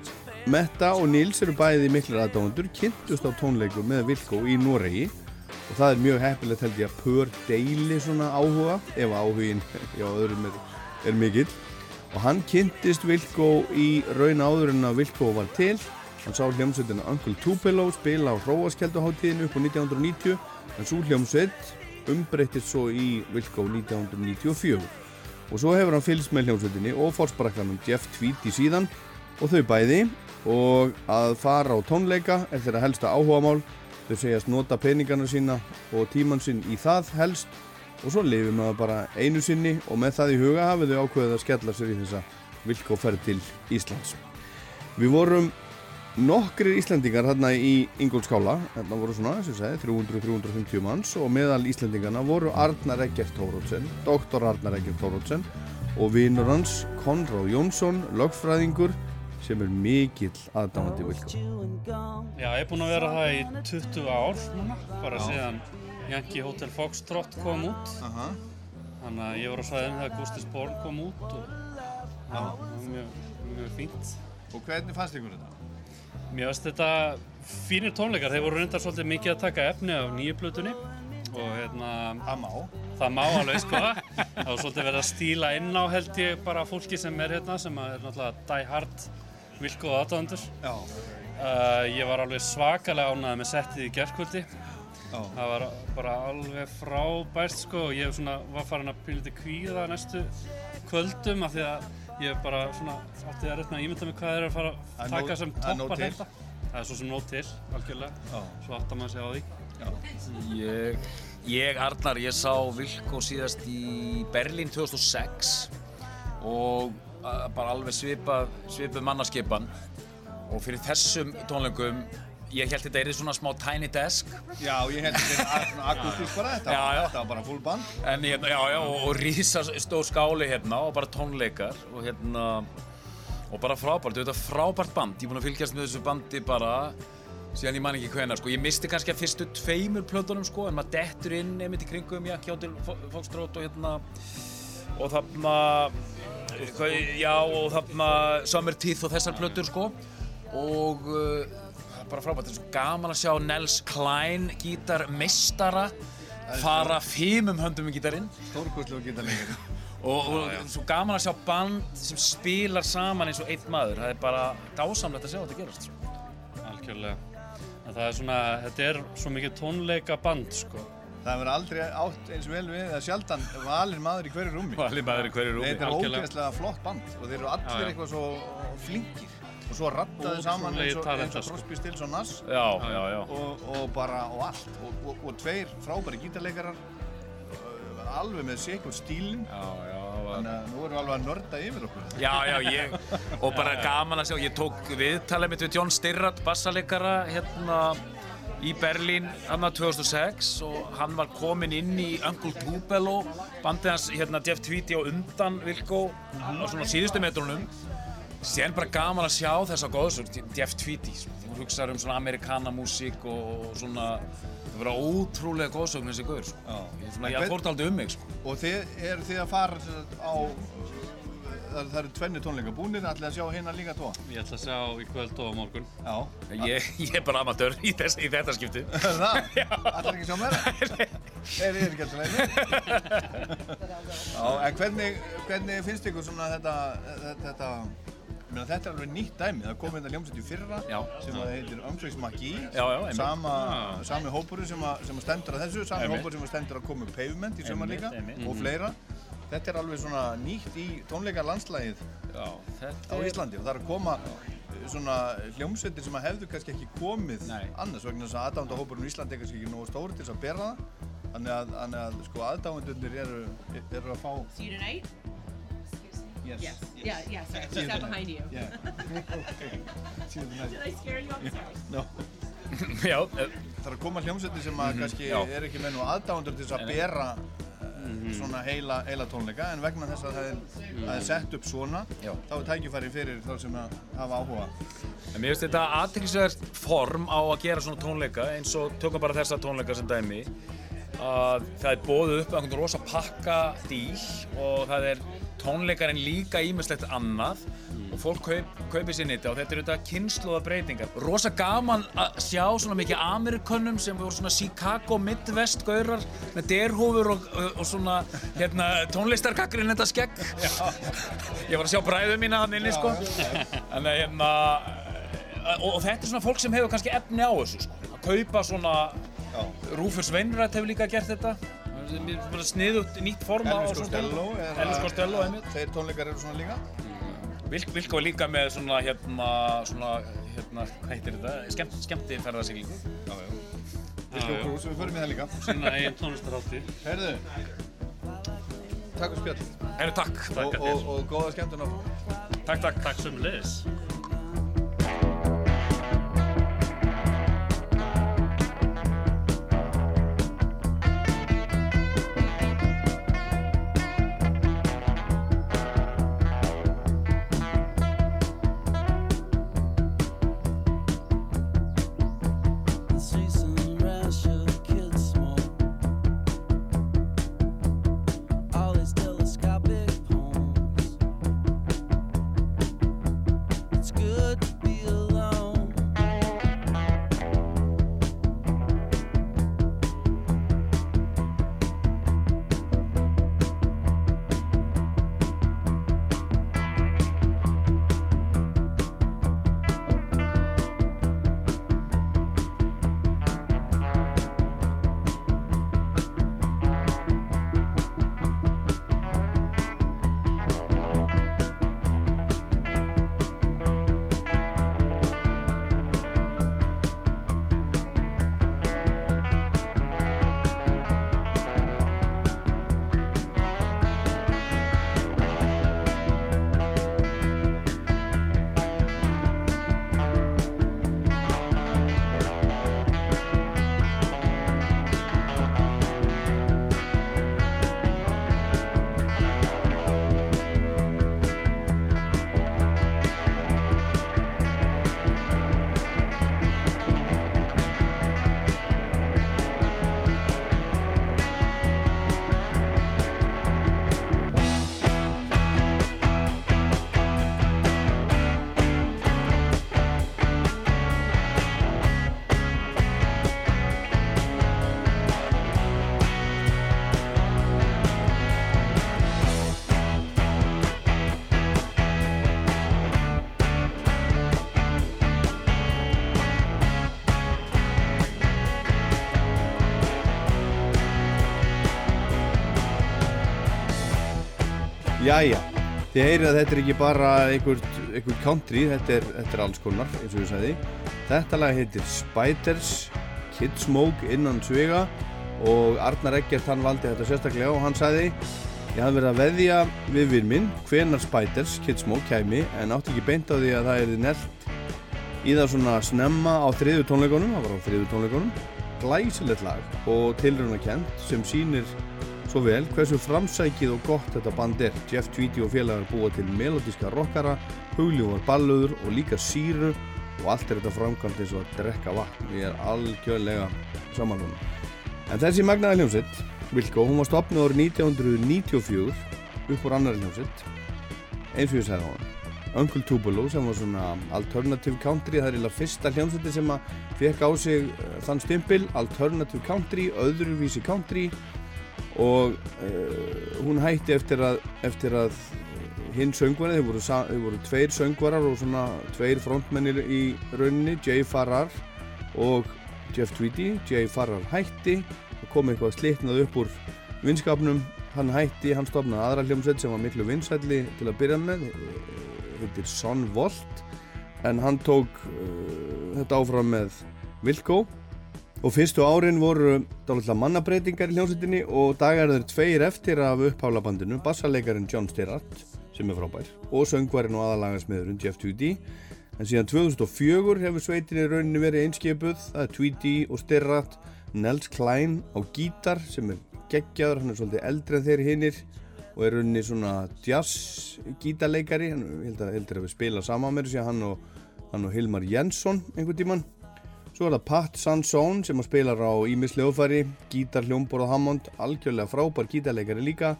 Metta og Nils eru bæði miklir aðdáðundur, kynntust á tónleikum með Vilko í Noregi. Og það er mjög heppilegt held ég að pör deili svona áhuga ef áhugin já öðrum er, er mikill. Og hann kynntist Vilko í raun áður en að Vilko var til Hann sá hljómsveitina Uncle Tupelo spila á Hróaskelduháttíðinu upp á 1990 en svo hljómsveit umbreyttist svo í Wilco 1994. Og svo hefur hann fylgst með hljómsveitinni og fórsprakkanum Jeff Tweedy síðan og þau bæði og að fara á tónleika er þeirra helsta áhugamál. Þau segjast nota peningana sína og tíman sinn í það helst og svo lifir maður bara einu sinni og með það í huga hafið þau ákveðið að skella sér í þessa Wilco ferð til Íslands. Við vorum nokkrir Íslendingar hérna í Ingólfskála, þetta voru svona, sem ég segi, 300-350 manns og meðal Íslendingarna voru Arnar Eggert Tórótsen, doktor Arnar Eggert Tórótsen og vinur hans Konráð Jónsson, lögfræðingur sem er mikill aðdámandi Wilco. Já, ég er búinn að vera það í 20 ár núna, bara síðan Yankee Hotel Foxtrot kom út. Aha. Þannig að ég var á svæðinu þegar Gustis Born kom út og já, það var mjög, mjög fínt. Og hvernig fannst ykkur þetta? Mér finnst þetta fínir tónleikar, þeir voru reyndar svolítið mikið að taka efni af nýju plötunni og hérna... Það má. Það má alveg, sko. það var svolítið verið að stíla inn á held ég bara fólki sem er hérna, sem er náttúrulega die hard Wilco aðdóðandur. Já. Uh, ég var alveg svakalega ánægð með settið í gerðkvöldi. Já. Það var bara alveg frábært sko og ég var farin að pýla lítið kvíða næstu kvöldum af því að ég bara svona átti að reyna að ímynda mig hvað þeir eru að fara að taka sem toppar þetta. Það er svo sem nóg til, algjörlega. Já. Svo áttar maður sig á því. Ég, ég, Arnar, ég sá Vilko síðast í Berlín 2006 og uh, bara alveg svipað, svipað mannaskipan og fyrir þessum tónleikum ég held þetta er svona smá tiny desk Já, ég held þetta er akustist bara þetta. Já, já. Þetta var bara full band. en hérna, já, já, og, og rísa stór skáli hérna og bara tónleikar og hérna og bara frábært, þetta er frábært band ég er búinn að fylgjast með þessu bandi bara síðan ég man ekki hvenar, sko, ég misti kannski að fyrstu tveimur plötunum, sko, en maður dettur inn einmitt í kringum, já, Kjóttil Fókstrót og hérna og þarna já, og þarna Summer Teeth og þessar plötur, sko og uh, bara frábært, þetta er svo gaman að sjá Nels Klein gítarmeistara fara fimum höndum í gítarinn Stórkostlegu gítarleikari. og, og svo gaman að sjá band sem spilar saman eins og einn maður það er bara dásamlegt að sjá þetta gerast sko. Algjörlega. En það er svona, þetta er svo mikið tónleika band sko. Það verður aldrei átt eins vel við að sjaldan valin maður í hverju rúmi. Valinn maður í hverju rúmi, Þetta er ógeðslega flott band og þeir eru allir Já, já. eitthvað svo flinkir. Og svo rattaði saman eins og, eins og sko. Crosby, Stills og Nass. já, já, já Og, og bara, og allt. Og, og, og tveir frábæri gítarleikarar. uh, Alveg með sikur stílinn. já, já, það var- Þannig að nú erum við alveg að nörda yfir okkur. já, já, ég og bara gaman að sjá, ég tók viðtalið mitt við John Stirrat, bassaleikara hérna í Berlín hann 2006 og hann var kominn inn í Uncle Tupelo bandið hans hérna Jeff Tweedy á undan Vilko á svona síðustu metrunum Síðan bara gaman að sjá þessa góðsög, Jeff Tweedy, þú hugsaður um svona amerikanamúsík og svona, það verða ótrúlega góðsögn þessi góður, sko. Já. Ég, svona, ég fórt aldrei um mig, sko. Og þið eru þið að fara sem sagt, á, það, það eru tvenni tónleika búnir, ætlaði að sjá hérna líka tvo. Ég ætla að sjá í kvöld og á morgun. Já. Ég, ég er bara amatör í, þess, í þetta skipti. Er það? Ætlar ekki að sjá meira? Er þið ekki alltaf leið? Já, en hvernig, hvernig finnst ykkur svona þetta, þetta, meina, þetta er alveg nýtt dæmi, það kom hérna hljómsveit í fyrra Já. sem að heitir Umsveits Magi Já, já, einmitt. sama, sami hópurinn sem, að- sem að stendur að þessu, sami hópurinn sem að stendur að koma pavement í Einmitt, líka og fleira þetta er alveg svona nýtt í tónleika landslægið Já, þetta á Íslandi og það er að koma eh, svona hljómsveitir sem að hefðu kannski ekki komið Nei. annars vegna þess að aðdándahópurinn í Íslandi er kannski ekki nógu stóri til þess að bera það þannig að, að sko aðdándunir eru, eru að fá See you tonight? Yes, Yes. Yeah, yeah, sorry. Just out behind you. yeah. okay. You tonight. Did I scare you? I'm sorry. no. Já, eh, það er að koma hljómsveitir sem að kannski já. er ekki með nú aðdándur til þess að bera uh, svona heila, heila tónleika en vegna þess að það er, það er sett upp svona Já. þá er tækifæri fyrir þá sem að hafa áhuga en mér finnst þetta aðtryggisverð form á að gera svona tónleika eins og tökum bara þessa tónleika sem dæmi að það er bóðið upp einhvern rosa pakka díl og það er tónleikarinn líka ímislegt annað og fólk kaup, kaupir sér nýtti og þetta eru þetta kynnslóða breytingar. Rosa gaman að sjá svona mikið Amerikönnum sem voru svona Chicago Midwest gaurar með derhúfur og, og, svona hérna, tónlistarkakkurinn þetta skegg. Ég var að sjá bræðu mína hann inni sko. Þannig að hérna og, og þetta er svona fólk sem hefur kannski efni á þessu sko. að kaupa svona Rufus Wainwright hefur líka gert þetta Bara sniðugt nýtt form á Elvis svona Costello tónleika. Elvis Costello einmitt Þeir tónleikar eru svona líka Vilk, Vilk var líka með svona hérna, svona, hérna, hvað heitir þetta? Skemmt, skemmti ferðarsiglingu. Já, já. Vilko Krús, við förum í það líka. Sína eigin tónlistarhátti. Herðu, takk fyrir spjall. Herru, takk. Og, og, og góða skemmtun á. Takk, takk. Takk sem þið heyrið að þetta er ekki bara einhver, country, þetta er, þetta er alls konar, eins og ég sagði. Þetta lag heitir Spiders, Kid Smoke innan svega og Arnar Eggert hann valdi þetta sérstaklega og hann sagði ég hafði verið að veðja við vinn minn hvenar Spiders, Kid Smoke kæmi en átti ekki beint á því að það er nelt í það svona snemma á þriðu tónleikunum, það var á þriðu tónleikunum glæsilegt lag og tilrunarkent sem sýnir svo vel hversu framsækið og gott þetta band er. Jeff Tweedy og félagar búa til melodíska rockara, hugljóðar ballöður og líka síru og allt er þetta framkvæmt eins og að drekka vatn. Ég er algjörlega samanlunum en þessi magnaði hljómsett Wilco, hún var stopnud árið 1994 upp úr annari hljómsett eins og ég segði á hann Uncle Tupelo sem var svona alternative country það er eiginlega fyrsta hljómsveiti sem að fekk á sig uh, þann stimpil alternative country, öðruvísi country og uh, hún hætti eftir að, eftir að hinn söngvarið, þeir voru, voru tveir söngvarar og svona tveir frontmennir í rauninni, Jay Farrar og Jeff Tweedy. Jay Farrar hætti og kom eitthvað slitnað upp úr vinskapnum. Hann hætti, hann stopnaði aðra hljómsveit sem var miklu vinsælli til að byrja með eh, heitir Son Volt. En hann tók uh, þetta áfram með Wilco og fyrstu árin voru dálitla mannabreitingar í hljómsveitinni og dagar þeir tveir eftir af uppháflabandinu bassarleikarin John Stirratt sem er frábær og söngvarinn og aðalagasmiðurinn Jeff Tweedy. En síðan 2004 hefur sveitin í rauninni verið einskipuð. Er Tweedy og Stirratt Nels Klein á gítar sem er geggjaður, hann er svolítið eldri en þeir hinnir og er rauninni svona jazz gítarleikari hann heldur að, að við spila saman með þessu hann og, hann og Hilmar Jensson einhvern tíman svo er það Pat Sansón sem spilar á Ímis hljóðfæri, gítar, hljómborð og Hammond algjörlega frábær gítarleikari líka.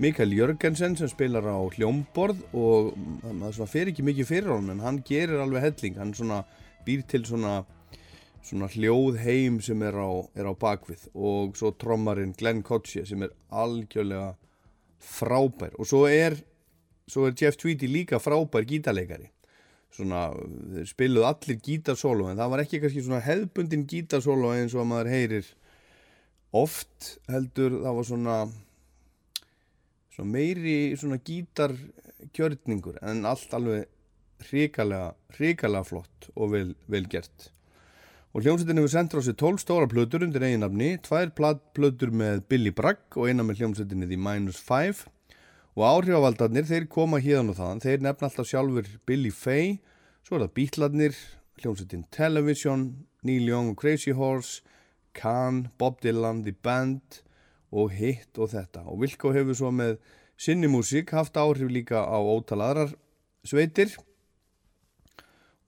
Mikael Jörgensen sem spilar á hljómborð og það svona fer ekki mikið fyrir honum en hann gerir alveg helling. Hann svona býr til svona svona hljóðheim sem er á, er á bakvið. Og svo trommarinn Glenn Kotche sem er algjörlega frábær. Og svo er, svo er Jeff Tweedy líka frábær gítarleikari svona, þeir spiluðu allir gítarsólo en það var ekki kannski svona hefðbundin gítarsólo eins og að maður heyrir oft heldur það var svona svona meiri svona gítarkjörningur en allt alveg hrikalega, hrikalega flott og vel, vel gert. Og hljómsveitin hefur sendt á sig 12 stóra plötur undir eiginafni, tvær plötur með Billy Bragg og eina með hljómsveitinni The Minus 5 og áhrifavaldarnir þeir koma hérna og þaðan, þeir nefna alltaf sjálfur Billy Fay, svo er það Beatlarnir, hljómsveitin Television, Neil Young og Crazy Horse, Can, Bob Dylan, The Band og Hit og þetta. Og Wilco hefur svo með sinni músík haft áhrif líka á ótal aðrar sveitir.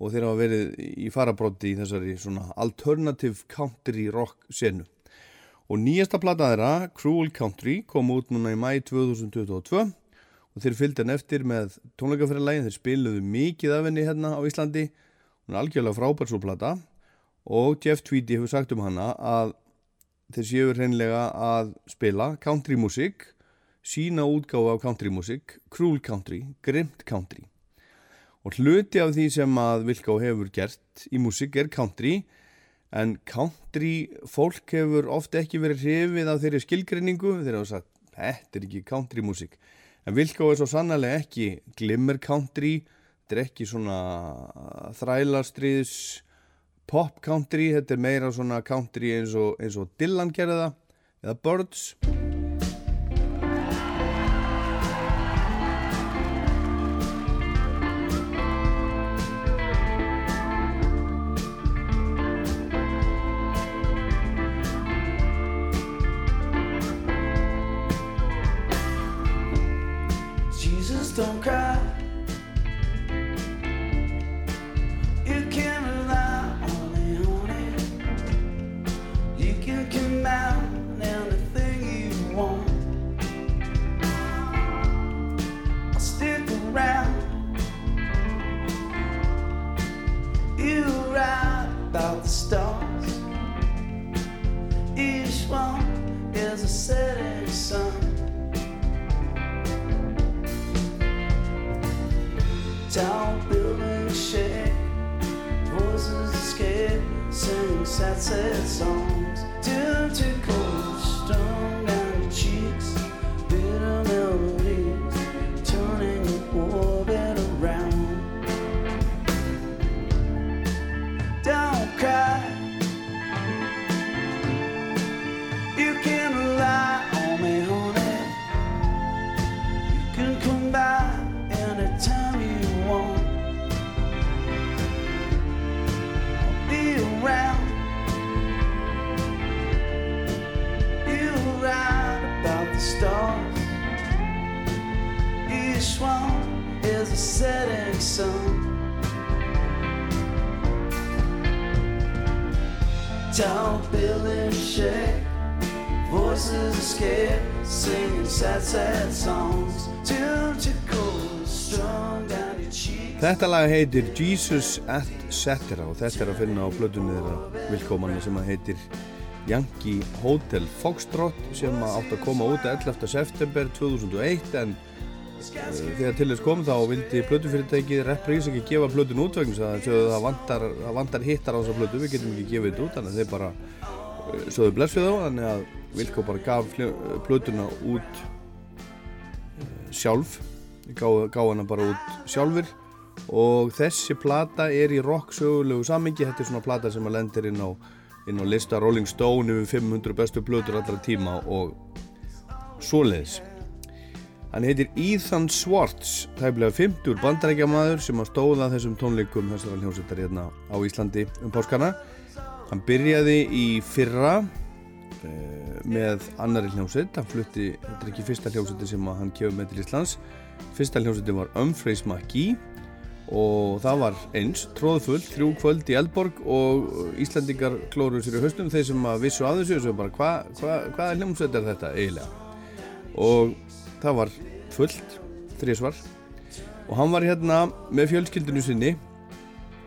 Og þeir hafa verið í farabróti í þessari alternative country rock senu. Og nýjasta plata þeirra, Cruel Country, kom út núna í mæ 2022 og þeir fylgdi hann eftir með tónleikafyrirlægin, þeir spiluðu mikið af henni hérna á Íslandi, hún er algjörlega frábær svo plata. Og Jeff Tweedy hefur sagt um hana að þeir séu hreinlega að spila country music, sína útgáfa af country music, Cruel Country, Grimt Country. Og hluti af því sem að Vilká hefur gert í músík er country en country fólk hefur ofta ekki verið hrifið af þeirri skilgrinningu þeir hafa sagt, þetta er ekki country músík. En Vilká er svo sannlega ekki glimmer country þetta er ekki svona þrælastriðs pop country, þetta er meira svona country eins og, eins og Dylan gerði það eða Birds heitir Jesus Etc. og þetta er að finna á blöðunni þeirra vilkómanni sem að heitir Yankee Hotel Foxtrot sem að átt að koma út 11. september 2001 en uh, þegar til þess kom þá vildi blöðufyrirtækið Reprise ekki gefa blöðun út vegna það vantar, vantar hittar á þessa blöðu, við getum ekki gefið þetta út þannig að þeir bara uh, sögðu bless við þá þannig að Vilkó bara gaf blöðuna út uh, sjálf gáðu gá hana bara út sjálfur og þessi plata er í rock sögulegu sammingi, þetta er svona plata sem að lendir inn á, inn á lista Rolling Stone yfir 500 bestu plötur allra tíma og svoleiðis. Hann heitir Ethan Swartz tæflega 50 bandarækjamaður sem að stóða þessum tónleikum þessara hljómsveitar hérna á Íslandi um páskana. Hann byrjaði í fyrra eh, með annari hljómsveit. Hann flutti, þetta er ekki fyrsta hljómsveiti sem að hann kefur með til Íslands. Fyrsta hljómsveitin var Umphreys McGee og það var eins, tróðfull, þrjú kvöld í Eldborg og Íslandingar klóruðu sér í haustum þeir sem að vissu að þessu og bara hva, hva, hvaða hljómsveit er þetta eiginlega? Og það var fullt þrísvar og hann var hérna með fjölskyldinu sinni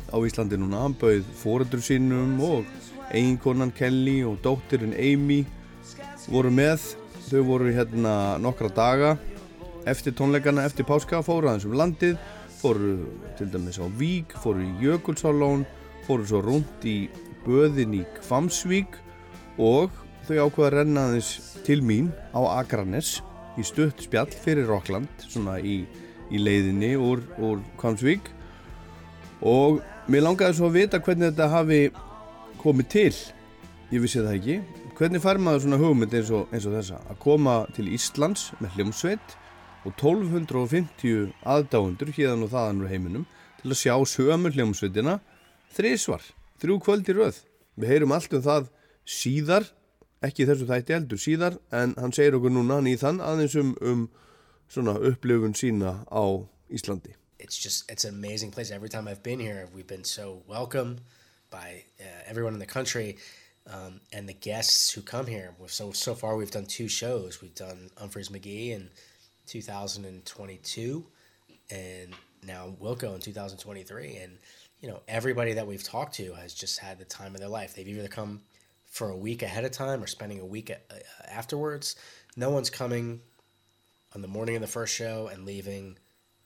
á Íslandi núna, hann bauð fóreldur sínum og eiginkonan Kelly og dóttirinn Amy voru með, þau voru hérna nokkra daga. Eftir tónleikana, eftir páska fóru aðeins um landið fóru til dæmis á Vík, fóru í Jökulsálón, fóru svo rúnt í Böðin í Kvamsvík og þau ákveða að renna aðeins til mín á Akranes í stutt spjall fyrir Rockland, svona í, í leiðinni úr, úr Kvamsvík og mér langaði svo að vita hvernig þetta hafi komið til, ég vissi það ekki, hvernig fær maður svona hugmynd eins og, eins og þessa? Að koma til Íslands með hljómsveit og 1250 aðdáundur hérðan og þaðan úr heiminum til að sjá sömu hljómsveitina þrísvar, þrjú kvöld í röð við heyrum allt um það síðar ekki þessu þætti eldur síðar en hann segir okkur núna hann í þann aðeins um, um svona upplifun sína á Íslandi It's just it's an amazing place. Every time I've been here, we've been so welcomed by uh, everyone in the country. Um, and the guests who come here. So so far, we've done two shows. We've done Humphreys McGee in 2022, and now Wilco in 2023. And you know, everybody that we've talked to has just had the time of their life. They've either come for a week ahead of time or spending a week uh, afterwards. No one's coming on the morning of the first show and leaving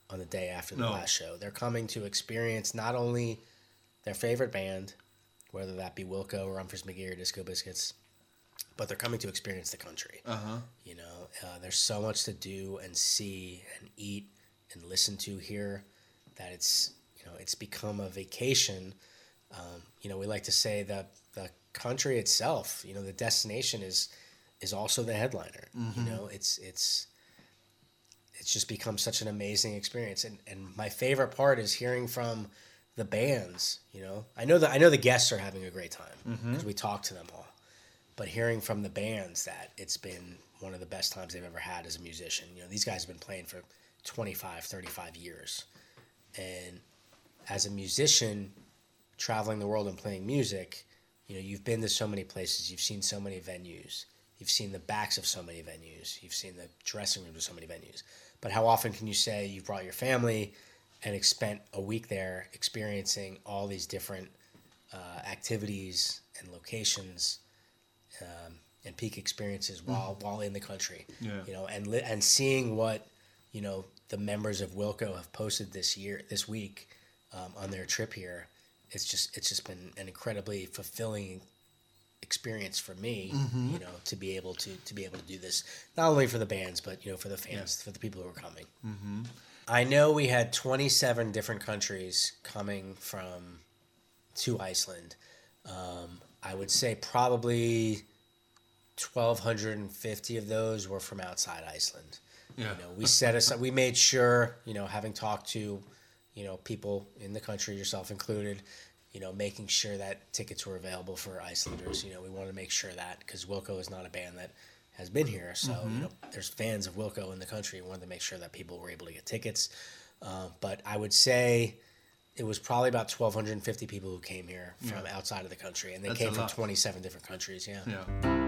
on the day after the No. last show. They're coming to experience not only their favorite band, whether that be Wilco or Humphreys McGee or Disco Biscuits, but they're coming to experience the country. Uh-huh. You know, uh, there's so much to do and see and eat and listen to here that it's you know it's become a vacation. Um, you know, we like to say that the country itself, you know, the destination is is also the headliner. Mhm. You know, it's it's it's just become such an amazing experience. And and my favorite part is hearing from the bands. You know, I know that I know the guests are having a great time because we talk to them all but hearing from the bands that it's been one of the best times they've ever had as a musician. You know, these guys have been playing for 25, 35 years. And as a musician, traveling the world and playing music, you know, you've been to so many places, you've seen so many venues, you've seen the backs of so many venues, you've seen the dressing rooms of so many venues. But how often can you say you've brought your family and spent a week there experiencing all these different uh, activities and locations um, and peak experiences while while in the country. Yeah. You know, and li- and seeing what you know the members of Wilco have posted this year, this week, um, on their trip here. It's just it's just been an incredibly fulfilling experience for me. Mhm. You know, to be able to to be able to do this not only for the bands but you know for the fans, for the people who are coming. Mm-hmm. I know we had 27 different countries coming from to Iceland. Um, I would say probably 1,250 of those were from outside Iceland. Yeah. You know, we set aside, we made sure, you know, having talked to, you know, people in the country, yourself included, you know, making sure that tickets were available for Icelanders. You know, we wanted to make sure that because Wilco is not a band that has been here. So, Mhm. you know, there's fans of Wilco in the country. We wanted to make sure that people were able to get tickets. Um, but I would say it was probably about 1,250 people who came here from Yeah. outside of the country. And they That's came from 27 different countries. Yeah. Yeah.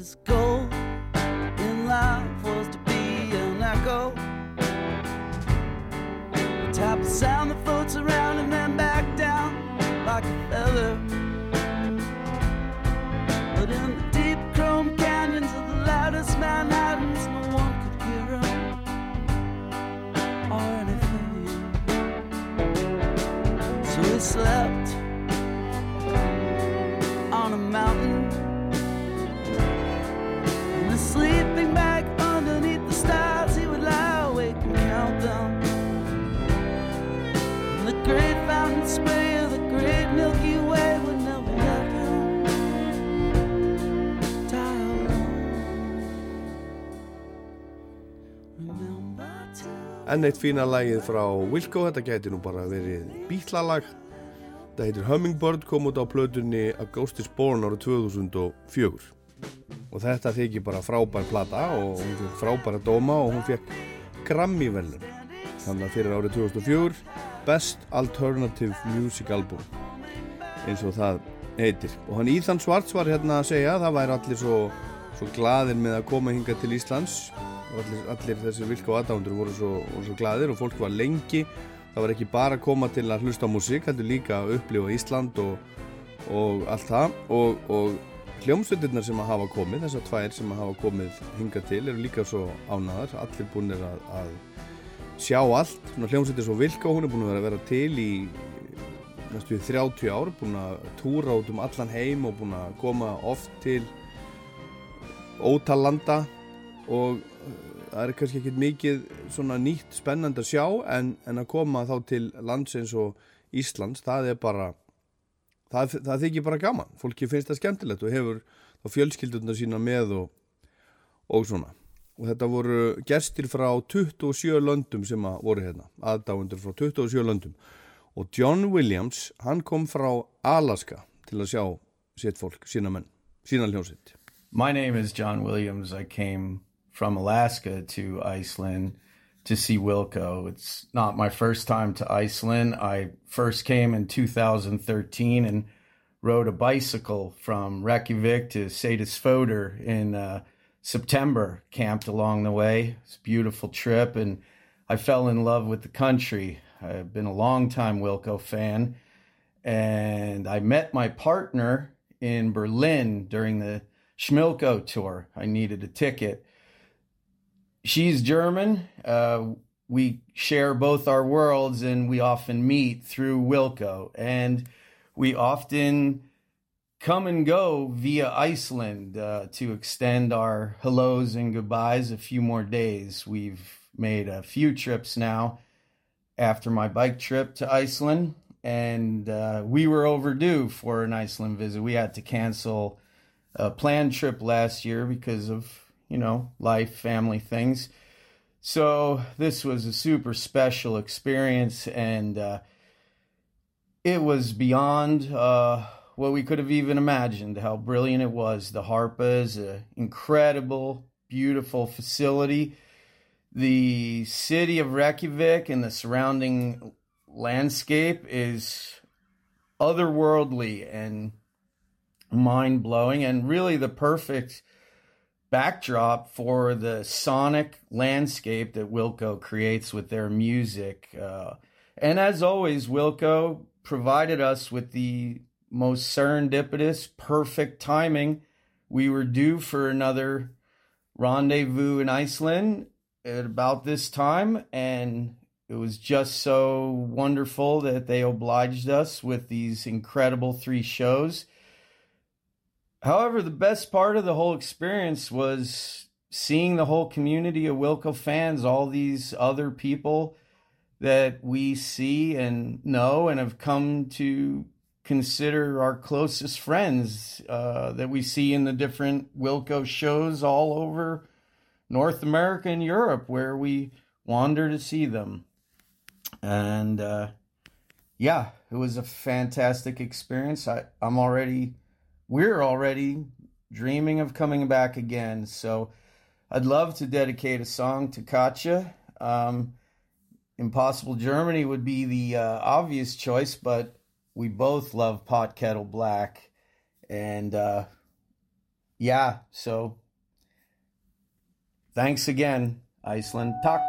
Go. Enn eitt fína lagið frá Wilco þetta gæti nú bara verið bítlalag þetta heitir Hummingbird kom út á plötunni A Ghost is Born árið 2004 og þetta þykir bara frábær plata og hún fekk frábæra dóma og hún fekk Grammy-velun þannig að fyrir árið 2004 Best Alternative Music Album eins og það heitir. Og hann Íðan Svarts var hérna að segja að það væri allir svo, svo gladir með að koma hinga til Íslands allir, allir þessir vilka og aðdándur voru svo, svo gladir og fólk var lengi. Það var ekki bara að koma til að hlusta á músík heldur líka að upplifa Ísland og, og allt það. Og, og hljómsveitirnar sem að hafa komið þessar tvær sem að hafa komið hinga til eru líka svo ánaðar allir búinir að, að sjá allt. Hljómsveitir svo vilka og hún er búin að vera, vera til í næstu 30 ár búin að túra út um allan heim og búin að koma oft til ótal landa og það er kannski ekki mikið svona nýtt spennand að sjá en, en að koma þá til landsins og Íslands það er bara það, það þykir bara gaman, fólki finnst það skemmtilegt og hefur þá fjölskyldurna sína með og, og svona. Og þetta voru gerstir frá 27 löndum sem að voru hérna aðdáendur frá 27 löndum. Og John Williams, hann kom frá Alaska til að sjá sitt fólk, sína menn, sína hljómsitt My name is John Williams. I came from Alaska to Iceland to see Wilco. It's not my first time to Iceland. I first came in 2013 and rode a bicycle from Reykjavik to Sadisfoder in uh, September, camped along the way. It's a beautiful trip, and I fell in love with the country. I've been a long time Wilco fan, and I met my partner in Berlin during the Schmilko tour. I needed a ticket. She's German. Uh, we share both our worlds, and we often meet through Wilco, and we often come and go via Iceland uh, to extend our hellos and goodbyes a few more days. We've made a few trips now after my bike trip to Iceland, and uh, we were overdue for an Iceland visit. We had to cancel a planned trip last year because of, you know, life, family things. So this was a super special experience, and uh, it was beyond uh, what we could have even imagined. How brilliant it was! The Harpa is an incredible, beautiful facility. The city of Reykjavik and the surrounding landscape is otherworldly and mind blowing, and really the perfect backdrop for the sonic landscape that Wilco creates with their music. Uh, and as always, Wilco provided us with the most serendipitous, perfect timing. We were due for another rendezvous in Iceland at about this time, and it was just so wonderful that they obliged us with these incredible three shows. However, the best part of the whole experience was seeing the whole community of Wilco fans, all these other people that we see and know and have come to consider our closest friends uh, that we see in the different Wilco shows all over North America and Europe where we wander to see them. And uh, yeah, it was a fantastic experience. I, I'm already we're already dreaming of coming back again. So I'd love to dedicate a song to Katja. Um, Impossible Germany would be the uh, obvious choice, but we both love Pot Kettle Black. And uh, yeah, so thanks again, Iceland. Talk.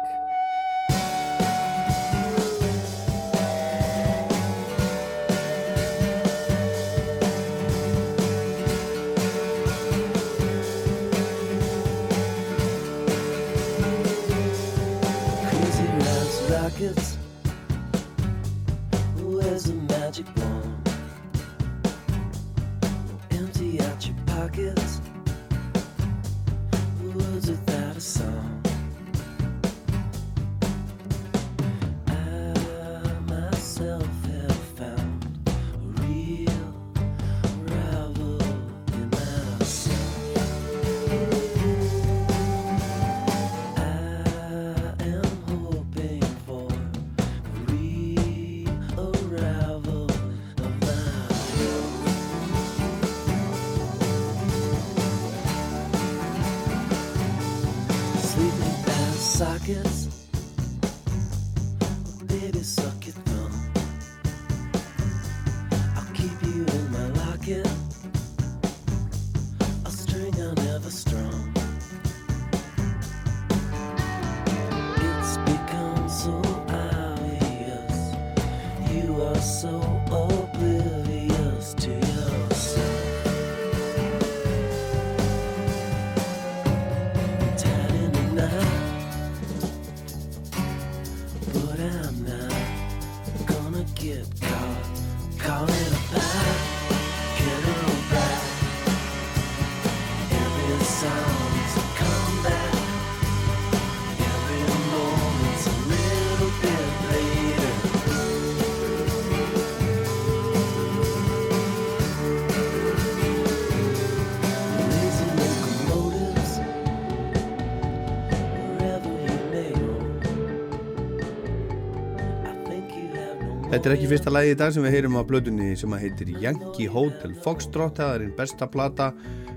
Þetta er ekki fyrsta lagi í dag sem við heyrum á blöðunni sem að heitir Yankee Hotel Foxtrot. Það er einn besta plata.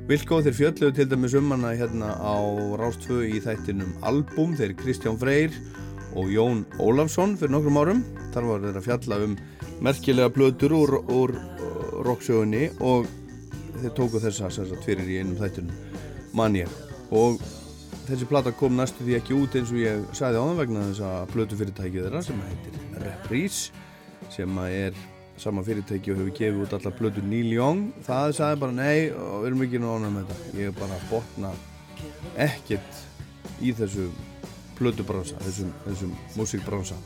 Vilko þeir fjölluðu til dæmis um hana hérna á Rástfö í þættinum Album. Þeir Kristján Freyr og Jón Ólafsson fyrir nokkrum árum. Þar var þeir að fjalla um merkilega blöður úr, úr uh, rocksögunni og þeir tóku þessa sagt fyrir í einum þættinum Manja og þessi plata kom næstu því ekki út eins og ég sagði áðan vegna þess að blödu fyrirtækið þeirra sem heitir Reprise sem er sama fyrirtæki og hefur gefið út allar blödu Neil Young. Það sagði bara nei og við erum ekki ánægð með þetta. Ég er bara botna ekkert í þessu blödubransa þessum, þessum músikbransa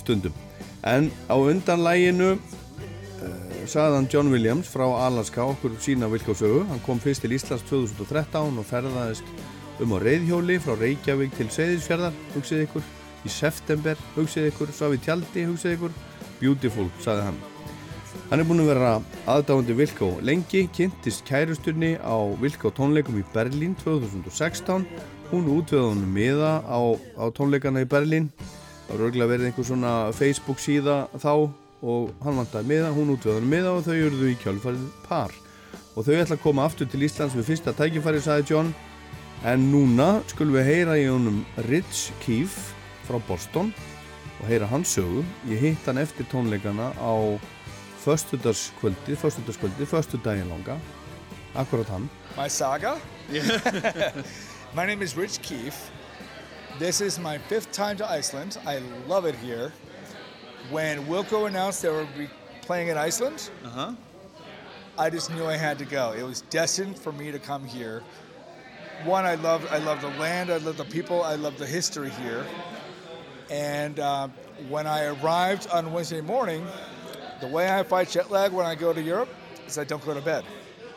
stundum. En á undan læginu uh, sagði hann John Williams frá Alaska okkur sína vilkásögu hann kom fyrst til Íslands 2013 og ferðaðist um á reyðhjóli frá Reykjavík til Seyðisfjörðar hugsið ykkur, í september hugsið ykkur, svo við tjaldi hugsið ykkur beautiful, sagði hann. Hann er búin að vera aðdáðandi Vilkó lengi, kynntist kærusturni á Vilkó tónleikum í Berlín 2016 hún útvöða honum miða á, á tónleikana í Berlín. Það var örgulega verið einhver svona Facebook síða þá og hann vantaði miða, hún útvöða honum miða og þau eruðu í kjálfarið par. Og þau ætla að koma aftur til Íslands við fyrsta tækifæri, sagði John. En núna skulum við heyra í honum Rich Keefe frá Boston og heyra hans sögu ég hitt hann eftir tónleikana á föstudagskvöldi föstudagskvöldi, föstudaginn langa akkurat hann My saga? my name is Rich Keefe. This is my fifth time to Iceland. I love it here. When Wilco announced they were be playing in Iceland, Uh-huh. I just knew I had to go. It was destined for me to come here. One, I love I love the land, I love the people, I love the history here. And uh, when I arrived on Wednesday morning, the way I fight jet lag when I go to Europe is I don't go to bed.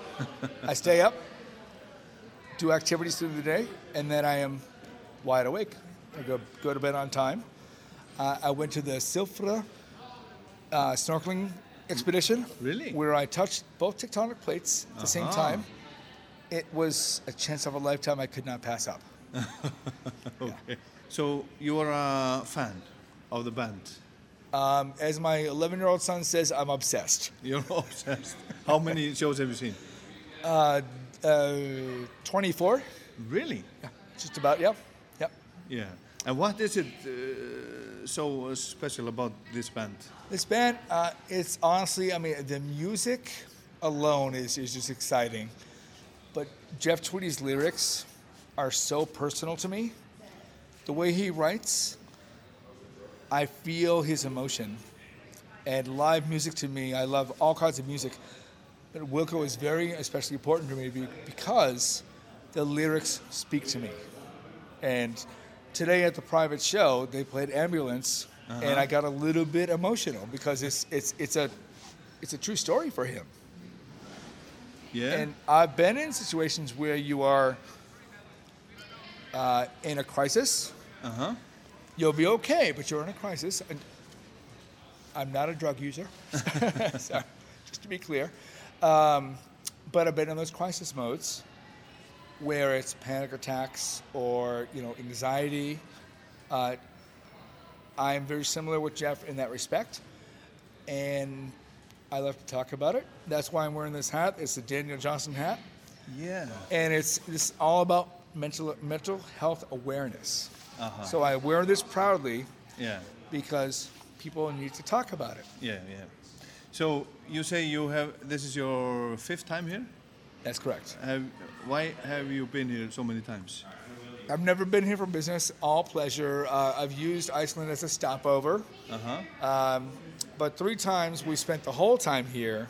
I stay up, do activities through the day, and then I am wide awake. I go, go to bed on time. Uh, I went to the Silfra uh, snorkeling expedition. Really? Where I touched both tectonic plates at the same Uh-huh. time. It was a chance of a lifetime I could not pass up. okay. So you are a fan of the band? Um, as my 11 year old son says, I'm obsessed. You're obsessed. How many shows have you seen? Uh, uh, 24. Really? Yeah, just about, yep. Yep. Yeah. And what is it uh, so special about this band? This band, uh, it's honestly, I mean, the music alone is, is just exciting. But Jeff Tweedy's lyrics are so personal to me. The way he writes, I feel his emotion. And live music to me, I love all kinds of music. But Wilco is very especially important to me because the lyrics speak to me. And today at the private show, they played Ambulance, and Uh-huh. I got a little bit emotional because it's it's it's a it's a true story for him. Yeah. And I've been in situations where you are uh, in a crisis. Uh huh. You'll be okay, but you're in a crisis. And I'm not a drug user, so, just to be clear. Um, but I've been in those crisis modes where it's panic attacks or you know anxiety. Uh, I'm very similar with Jeff in that respect, and I love to talk about it. That's why I'm wearing this hat. It's the Daniel Johnson hat, Yeah. and it's it's all about mental mental health awareness. Uh-huh. So I wear this proudly Yeah. because people need to talk about it. Yeah, yeah. So you say you have this is your fifth time here? That's correct. Have why have you been here so many times? I've never been here for business, all pleasure. Uh, I've used Iceland as a stopover. Uh-huh. Um, but three times we spent the whole time here.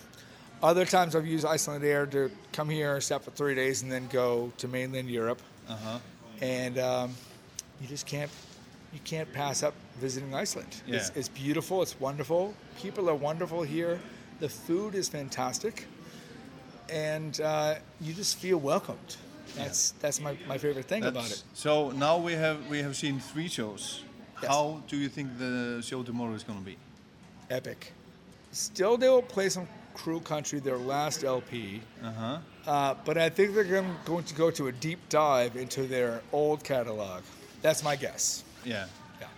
Other times I've used Iceland Air to come here, stop for three days, and then go to mainland Europe. Uh-huh. And um, you just can't you can't pass up visiting Iceland. It's, Yeah. it's beautiful. It's wonderful. People are wonderful here. The food is fantastic, and uh, you just feel welcomed. That's that's my, my favorite thing about it. So now we have we have seen three shows. Yes. How do you think the show tomorrow is going to be? Epic. Still, they will play some Crew Country, their last LP. Uh-huh. Uh, but I think they're going, going to go to a deep dive into their old catalog. That's my guess. Yeah.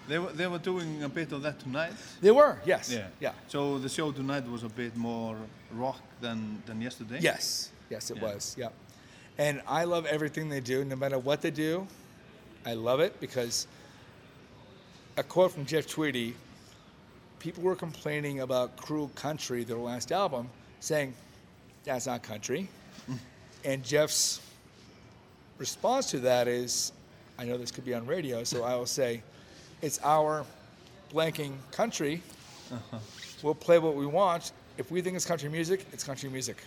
They were, they were doing a bit of that tonight. They were, yes. Yeah. Yeah. So the show tonight was a bit more rock than than yesterday. Yes. Yes, it Yeah. was. Yeah. And I love everything they do. No matter what they do, I love it because a quote from Jeff Tweedy people were complaining about Cruel Country, their last album, saying, that's not country. and Jeff's response to that is, I know this could be on radio, so I will say, it's our blanking country. Uh-huh. We'll play what we want. If we think it's country music, it's country music.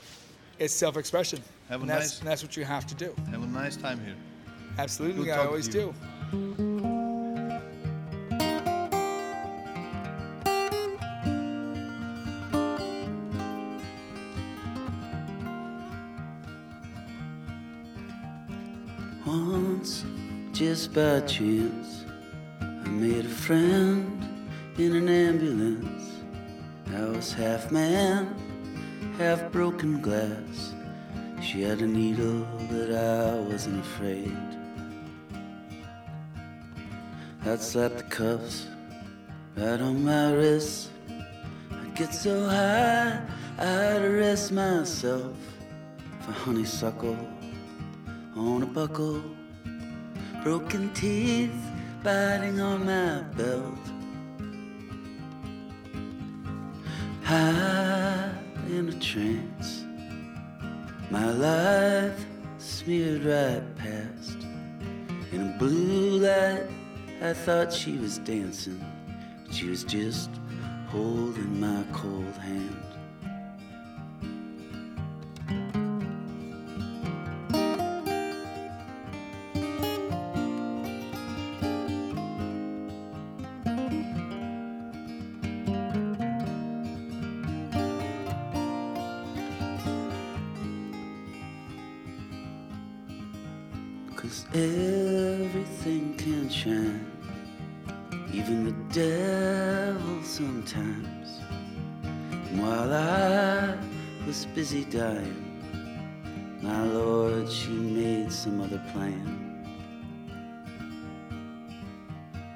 It's self-expression. Have a and that's, and that's what you have to do. Have a nice time here. Absolutely, Good I always do. Just by chance, I made a friend in an ambulance. I was half man, half broken glass. She had a needle, but I wasn't afraid. I'd slap the cuffs right on my wrist. I'd get so high, I'd arrest myself for honeysuckle on a buckle, broken teeth biting on my belt. High in a trance, my life smeared right past. In a blue light, I thought she was dancing, but she was just holding my cold hand.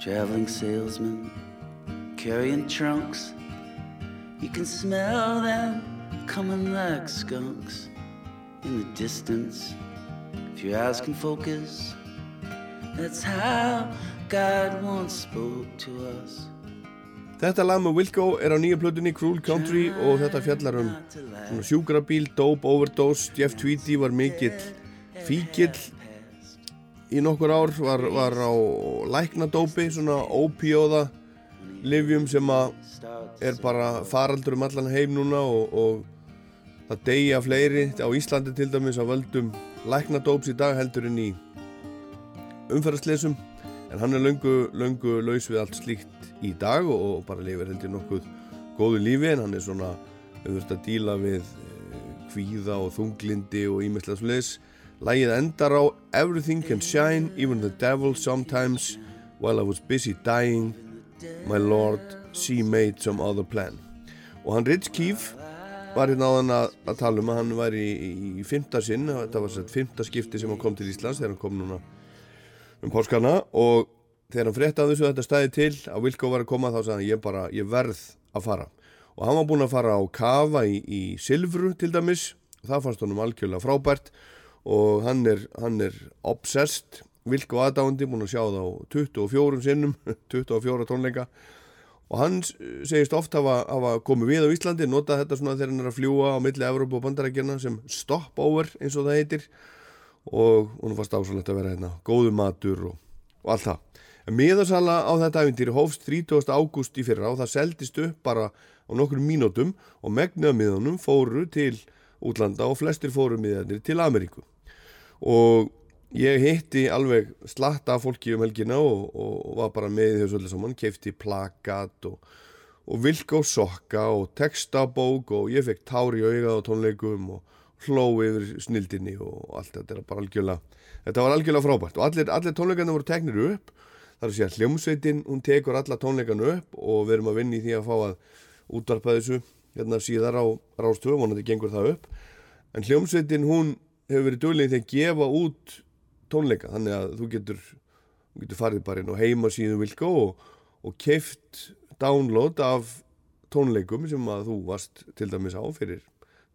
Traveling salesman, carrying trunks, you can smell them coming like skunks in the distance. If your eyes can focus, that's how God once spoke to us. Þetta lag með Wilco er á nýja plötunni Cruel Country og þetta fjallar um sjúkrabíl, dope, overdose Jeff Tweedy var mikill fíkill í nokkur ár var, var á læknadópi svona ópíóða livjum sem er bara faraldur um allan heim núna og, og það deyja fleiri á Íslandi til dæmis að völdum læknadóps í dag heldur en í umferðarslesum en hann er löngu, löngu laus við allt slíkt í dag og, og bara lifir heldur nokkuð góðu lífi en hann er svona auðvitað að díla við eh, kvíða og þunglindi og ímestlega sliðis Lægið endar á Everything can shine, even the devil sometimes While I was busy dying My lord, she made some other plan. Og hann Rich Keefe var hérna á hann að, að tala um að hann var í, í fymta sinn, þetta var sett fymta skipti sem hann kom til Íslands þegar hann kom núna um páskana. Og þegar hann frétti af þessu þetta stæði til að Wilco var að koma þá sagði hann ég bara, ég verð að fara. Og hann var búinn að fara á kafa í, í Silfru til dæmis. Og það fannst honum algjörlega frábært og hann er, hann er obsessed Vilko aðdándi, búin að sjá það á 24 sinnum, 24 tónleika og hann segist oft hafa, hafa komið við á Íslandi, notað þetta svona þegar hann er að fljúa á milli Evrópu og bandarækjana sem stopover eins og það heitir og hún fannst ásvöldlega að vera hérna góðu matur og, og allt það. En miðasala á þetta æfintýri hófst 30. ágúst í fyrra og það seldist upp bara á nokkrum mínútum og megnið af miðanum fóru til útlanda og flestir fóru miðanir til Ameríku. Og ég hitti alveg slatta fólki um helgina og, og var bara með þessu öllu saman, keifti plakat og, og vilk og sokka og textabók og ég fekk tár í augað á tónleikum og hló yfir snildinni og allt þetta er bara algjörlega, þetta var algjörlega frábært. Og allir, allir tónleikarnir voru teknir upp þar að segja hljómsveitin, hún tekur alla tónleikarnu upp og við erum að vinna í því að fá að útvarpa þessu hérna síðar á rástöfu, vonandi gengur það upp. En hljómsveitin hún hefur verið því að gefa út tónleika, þannig að þú getur þú getur farið bara inn á heimasíðu Vilko og, og keift download af tónleikum sem að þú varst til dæmis á fyrir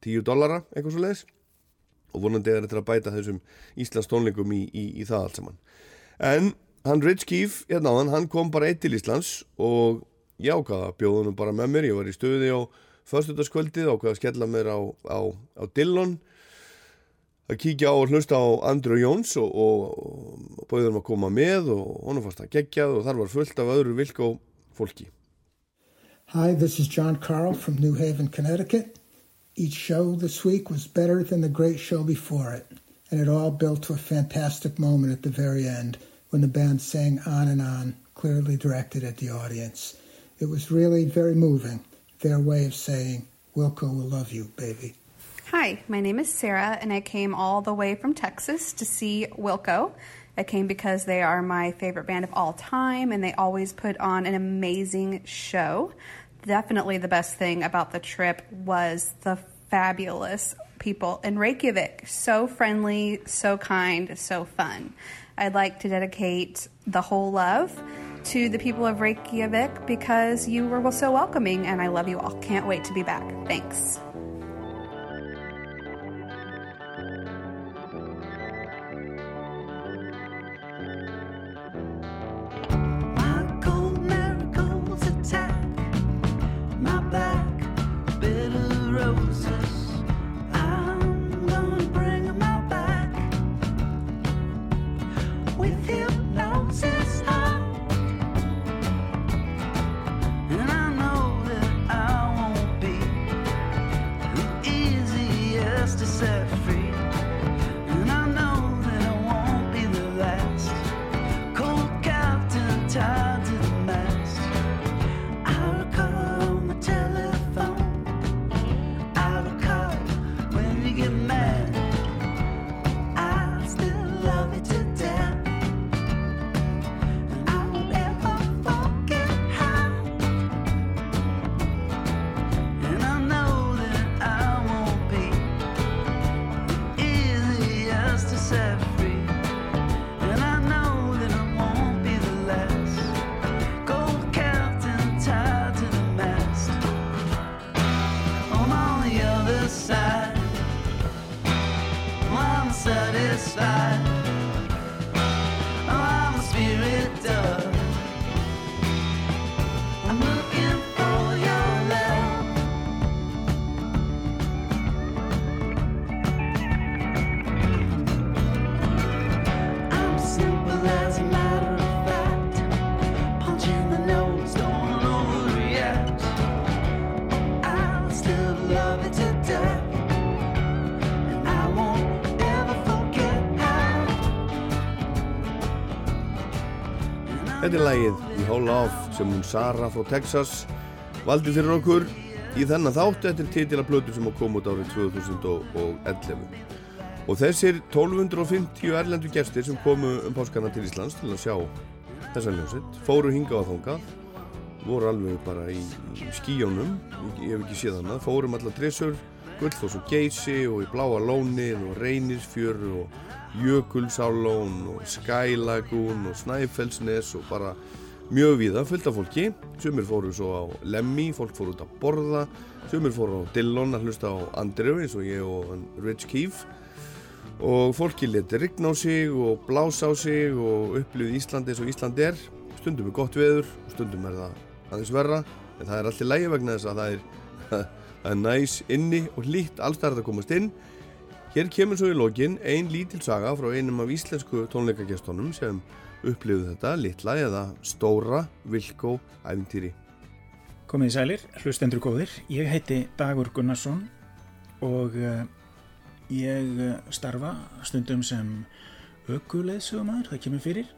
10 dollara, eitthvað svo leiðis og vonandi er þetta að bæta þessum Íslands tónleikum í, í, í það allt saman. En hann Rich Keefe hérna áðan, hann kom bara eitt til Íslands og ég ákvaða bjóðunum bara með mér, ég var í stöði á föstudagskvöldið, ákvaða að skella mér á, á, á Dillon að kíkja á og hlusta á Andrew Jones og, og, bauðum að koma með og honum fannst að og þar var fullt af öðru vilk og fólki Hi, this is John Carl from New Haven, Connecticut. Each show this week was better than the great show before it, and it all built to a fantastic moment at the very end when the band sang on and on, clearly directed at the audience. It was really very moving, their way of saying, Wilco will love you, baby. Hi, my name is Sarah, and I came all the way from Texas to see Wilco. I came because they are my favorite band of all time, and they always put on an amazing show. Definitely the best thing about the trip was the fabulous people in Reykjavik. So friendly, so kind, so fun. I'd like to dedicate the whole love to the people of Reykjavik because you were so welcoming, and I love you all. Can't wait to be back. Thanks. side. Þetta er lagið í Whole Love sem hún Sara frá Texas valdi fyrir okkur í þennan þátt Þetta er titila plötu sem kom út árið 2011 og þessir 1250 erlendu gestir sem komu um páskana til Íslands til að sjá þessa ljósitt fóru hingað á þangað voru alveg bara í, skíjónum ég hef ekki séð hana, fórum alla trissur Gullfoss og Geysi og í Bláa Lónið og Reynisfjör og Jökulsálón og Sky Lagoon og Snæfellsnes og bara mjög víða, fullt af fólki. Sumir fóru svo á Lemmy, fólk fóru út að borða. Sumir fóru á Dillon að hlusta á Andrew eins og ég og Rich Keefe. Og fólki leti rigna á sig og blása á sig og upplifið Íslandi eins og Ísland er. Stundum er gott veður og stundum er það aðeins verra en það er allir lægi vegna þess að það er, það er næs inni og hlýtt. Allstæðar að komast inn Hér kemur svo í lokin ein lítil saga frá einum af íslensku tónleikagestónum sem upplifið þetta litla eða stóra Vilkó æfintýri. Komið í sælir, hlustendur góðir. Ég heiti Dagur Gunnarsson og uh, ég uh, starfa stundum sem aukuleðsögumæður, það kemur fyrir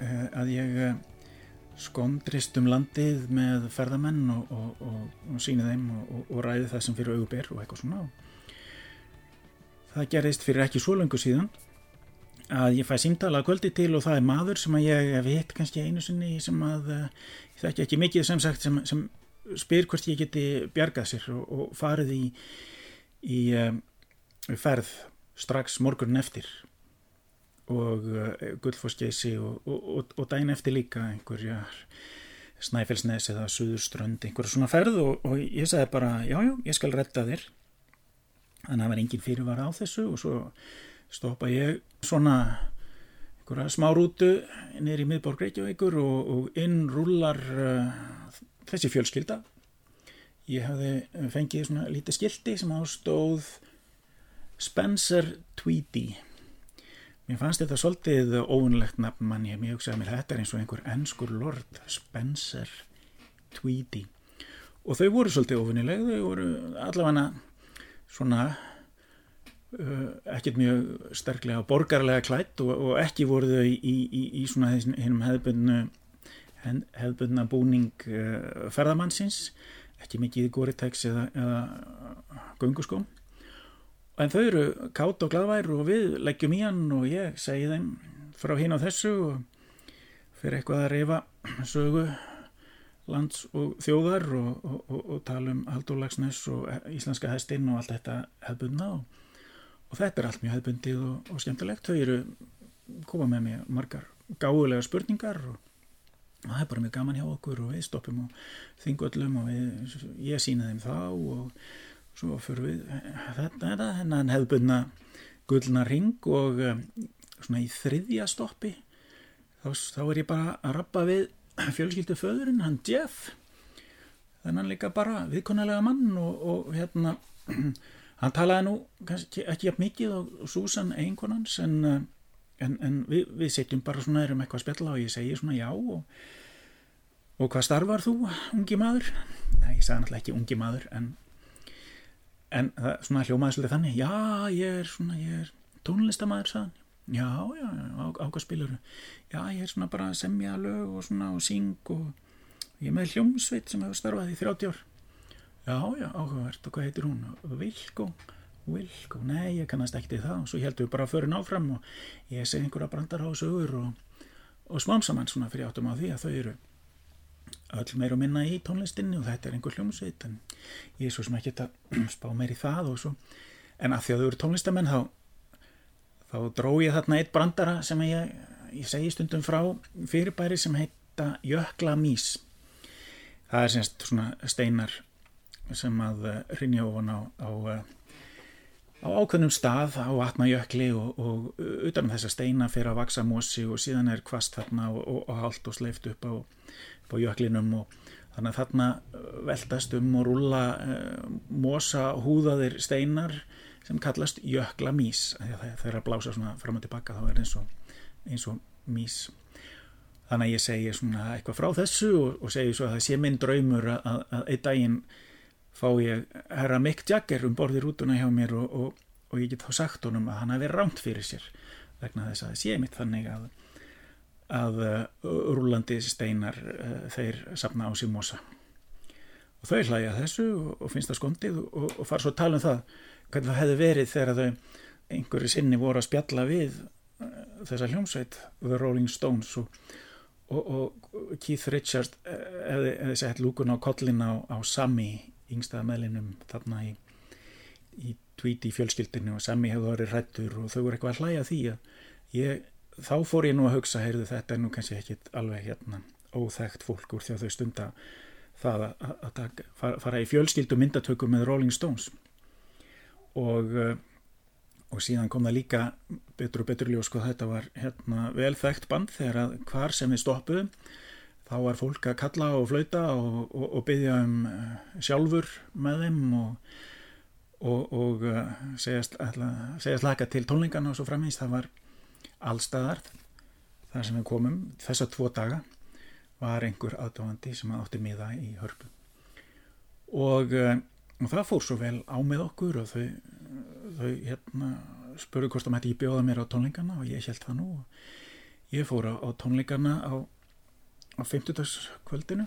uh, að ég skondrist um landið með ferðamenn og, og, og, og síni þeim og ræði það sem fyrir auguber og eitthvað svona það gerist fyrir ekki svo langu síðan að ég fæ símtala kvöldi til og það er maður sem að ég hef hitt kannski einu sinni sem að ég þekki ekki mikið sem sagt sem, sem spyr hvort ég geti bjargað sér og, og farið í, í um, ferð strax morgunin eftir og uh, Guldfossgeysi og, og, og dæin eftir líka einhverjar Snæfellsnes eða Suðurströnd einhverja svona ferð og ég sagði bara jájá, já, ég skal retta þér þannig að það var engin fyrirvara á þessu og svo stoppa ég svona einhverja smá rútu neyri í miðborg Reykjavíkur og, og inn rúlar uh, þessi fjölskylda. Ég hafði fengið svona lítið skildi sem ástóð Spencer Tweedy. Mér fannst þetta svolítið óunlegt nafn mann ég. Mjög hugsaði mér þetta er eins og einhver ennskur lord Spencer Tweedy. Og þau voru svolítið óvinnileg þau voru allavega svona uh, ekkert mjög sterklega borgarlega klætt og, og ekki voru þau í, í, í svona hennum hefðbundnu hefðbundna búning uh, ferðamannsins. Ekki mikið í Goritex eða, eða gunguskóm en þau eru kátt og gladvær og við leggjum í hann og ég segi þeim frá hinn á þessu og fyrir eitthvað að reyfa sögu lands og þjóðar og, og, og, og tala um Haldur Lagsnes og íslenska hestinn og allt þetta hefðbundna og þetta er allt mjög hefðbundið og skemmtilegt. Þau eru koma með mér margar gáðulega spurningar og það er bara mjög gaman hjá okkur og við stoppum og þingöllum og við, ég sína þeim þá og svo fyrir við þetta, þetta hennan hefðbundna gullna ring og um, svona í þriðja stoppi þá, þá er ég bara að rappa við fjölskyldu föðurinn, hann Jeff þennan líka bara viðkonarlega mann og, og hérna hann talaði nú kannski ekki mikið og Susan einkonans en, eh, en, en við, við setjum bara svona erum eitthvað að spjalla og ég segi svona já og, og hvað starfar þú ungi maður? Nei, ég sagði náttúrulega ekki ungi maður en, en svona hljómaði svolítið þannig já, ég er svona, ég er tónlistamæður sagðan já, já, á, á hvað spilur já, ég er svona bara að semja lög og svona og syng og ég er með hljómsveit sem hefur starfað í 30 ár. Já, já, áhugavert. Og hvað heitir hún? Vilko, Vilko? Nei, ég kannast ekkert í það. Og svo heldum við bara að föra náfram og ég segi einhverja brandar á sögur og, og smamsamann svona fyrir áttum á því að þau eru öll meir og minna í tónlistinni og þetta er einhver hljómsveit en ég er svo sem ekki að spá meir í það og svo. En að því að þau eru tónlistamenn þá þá dró ég þarna eitt brandara sem ég, ég segi stundum frá fyrirbæri sem heita Jökla Mís það er semst svona steinar sem að rinja ofan á, á, á ákveðnum stað á vatnajökli og, og utan um þessa steina fyrir að vaksa mosi og síðan er kvast þarna og, og, og hald og sleift upp á, upp á jöklinum og þannig að þarna veltast um og rúla eh, mosa húðaðir steinar sem kallast jökla mís er að blása svona fram og tilbaka þá er eins og, eins og mís þannig að ég segi svona eitthvað frá þessu og, og segi svo að það sé minn draumur að, að, einn daginn fá ég herra Mick Jagger um borði rútuna hjá mér og, og ég get þá sagt honum að hann hafi ránt fyrir sér vegna þess að það sé mitt þannig að að uh, rúlandi steinar uh, þeir sapna á sig mosa. Og þau hlæja þessu og finnst það skondið og fara svo að tala um það hvernig það hefði verið þegar þau einhverju sinni voru að spjalla við uh, þessa hljómsveit The Rolling Stones og, og, og Keith Richards uh, hefði, hefði sett lúkun á kollin á, á Sammy yngstaða meðlinum þarna í, í tweeti fjölskyldinu og Sammy hefði verið rættur og þau voru eitthvað að hlæja því að ég, þá fór ég nú að hugsa heyrðu þetta er nú kannski ekki alveg hérna óþægt fólk úr því að þau stunda það að, að, að fara, í fjölskyldu myndatökur með Rolling Stones og uh, og síðan kom það líka betur og betur ljós sko þetta var hérna, vel þekkt band þegar að hvar sem við stoppuðum þá var fólk að kalla og flauta og, og, og byggja um uh, sjálfur með þeim og, og uh, segjast, segjast laka til tónlingarna og svo framins það var allstaðar þar sem við komum. Þessa tvo daga var einhver aðdáðandi sem átti miða í hörpu. Og uh, það fór svo vel á með okkur og þau þau hérna spurðu hvort það mætti ekki bjóða mér á tónlingarna og ég held það nú og ég fór á, á tónlingarna á, á 50. kvöldinu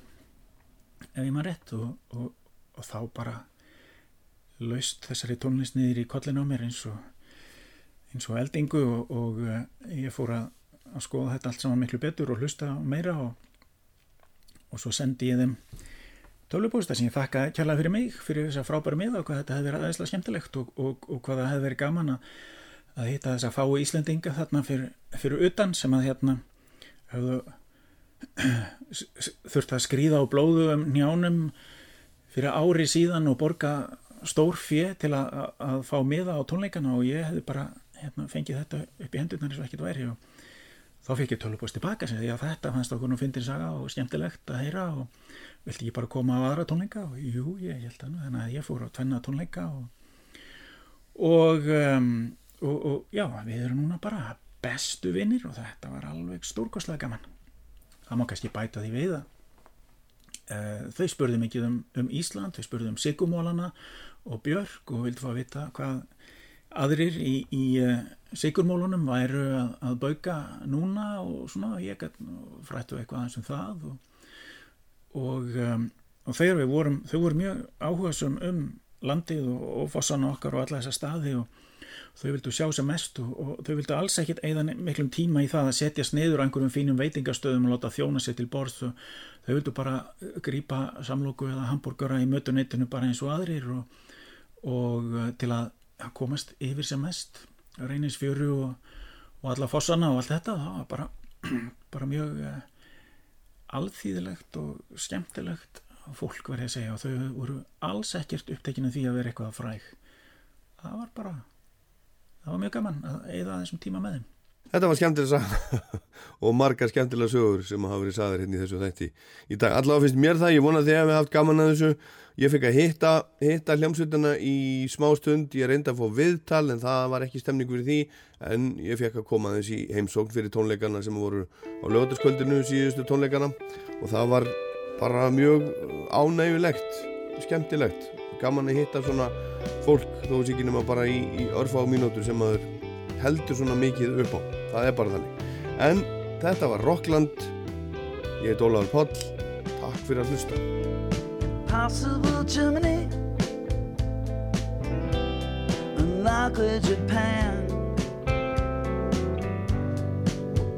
ef ég maður rétt og, og, og þá bara laust þessari tónlist niður í kollinu á mér eins og eins og eldingu og, og uh, ég fór að, að skoða þetta allt saman miklu betur og hlusta meira og svo sendi ég þeim tölvupósta sem ég þakka kjærlega fyrir mig fyrir þess að frábæra miða og hvað þetta hefði verið aðeinslega skemmtilegt og, og, og hvað það hefði verið gaman að, að hitta þess að fái Íslendinga þarna fyrir, fyrir utan sem að hérna höfðu þurft að skrýða á blóðu um njánum fyrir ári síðan og borga stór fjö til að, að fá miða á tónleikana og ég hefði bara hérna, fengið þetta upp í hendurnar eins og ekkert væri og þá fikk ég tölvupóst tilbaka sem að þetta fannst okkur nú fyndir saga og skemmtilegt að heyra og vilti ég bara koma á aðra tónleika? Og jú, ég held að þannig að ég fór á tvenna tónleika og og, um, og, og já, við erum núna bara bestu vinnir og þetta var alveg stórkostlega gaman. Það má kannski bæta því við að uh, þau spurði mikið um, um Ísland, þau spurði um Sigurmólana og Björk og vildi fá að vita hvað aðrir í, í uh, Sigurmólunum væru að, að bauka núna og svona, ég frættu eitthvað aðeins um það og og, um, og þegar við vorum þau voru mjög áhugasum um landið og, og fossan okkar og alla þessa staði og þau vildu sjá sem mest og, þau vildu alls ekkit eigða miklum tíma í það að setjast niður á einhverjum fínum veitingastöðum og láta þjóna sér til borð og þau vildu bara grípa samlóku eða hambúrgara í mötunettinu bara eins og aðrir og uh, til að komast yfir sem mest. Reynisfjöru og alla fossana og allt þetta það var bara, bara mjög uh, alþýðilegt og skemmtilegt fólk verði að segja og þau voru alls ekkert upptekinu því að vera eitthvað fræg. Það var bara það var mjög gaman að eigða þessum tíma með þeim Þetta var skemmtilega saga. Og margar skemmtilega sögur sem hafa verið sagðar hérna í þessu þætti í dag. Allavega finnst mér það, ég vona að þið hefði haft gaman að þessu. Ég fikk að hitta, hitta hljómsveitana í smá stund, ég reyndi að fá viðtal en það var ekki stemning fyrir því. En ég fekk að koma þessi heimsókn fyrir tónleikana sem voru á lögataskvöldinu síðustu tónleikana. Og það var bara mjög ánægulegt, skemmtilegt, gaman að hitta svona fólk þó að sér ekki nema bara í, í örfa á mínútur sem maður heldur svona mikið upp á það er bara þannig. En þetta var Rockland. Ég heit Ólaður Páll. Takk fyrir að hlusta. Impossible Germany. Unlikely Japan.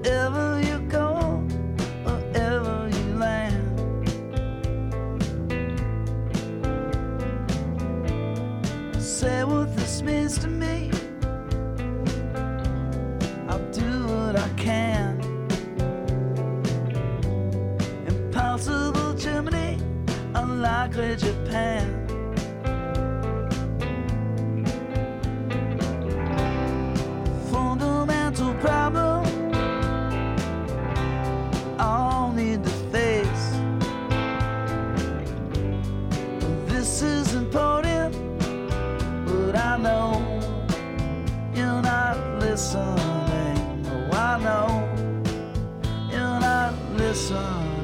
Wherever you go Wherever you land. Say what this means to me Sun.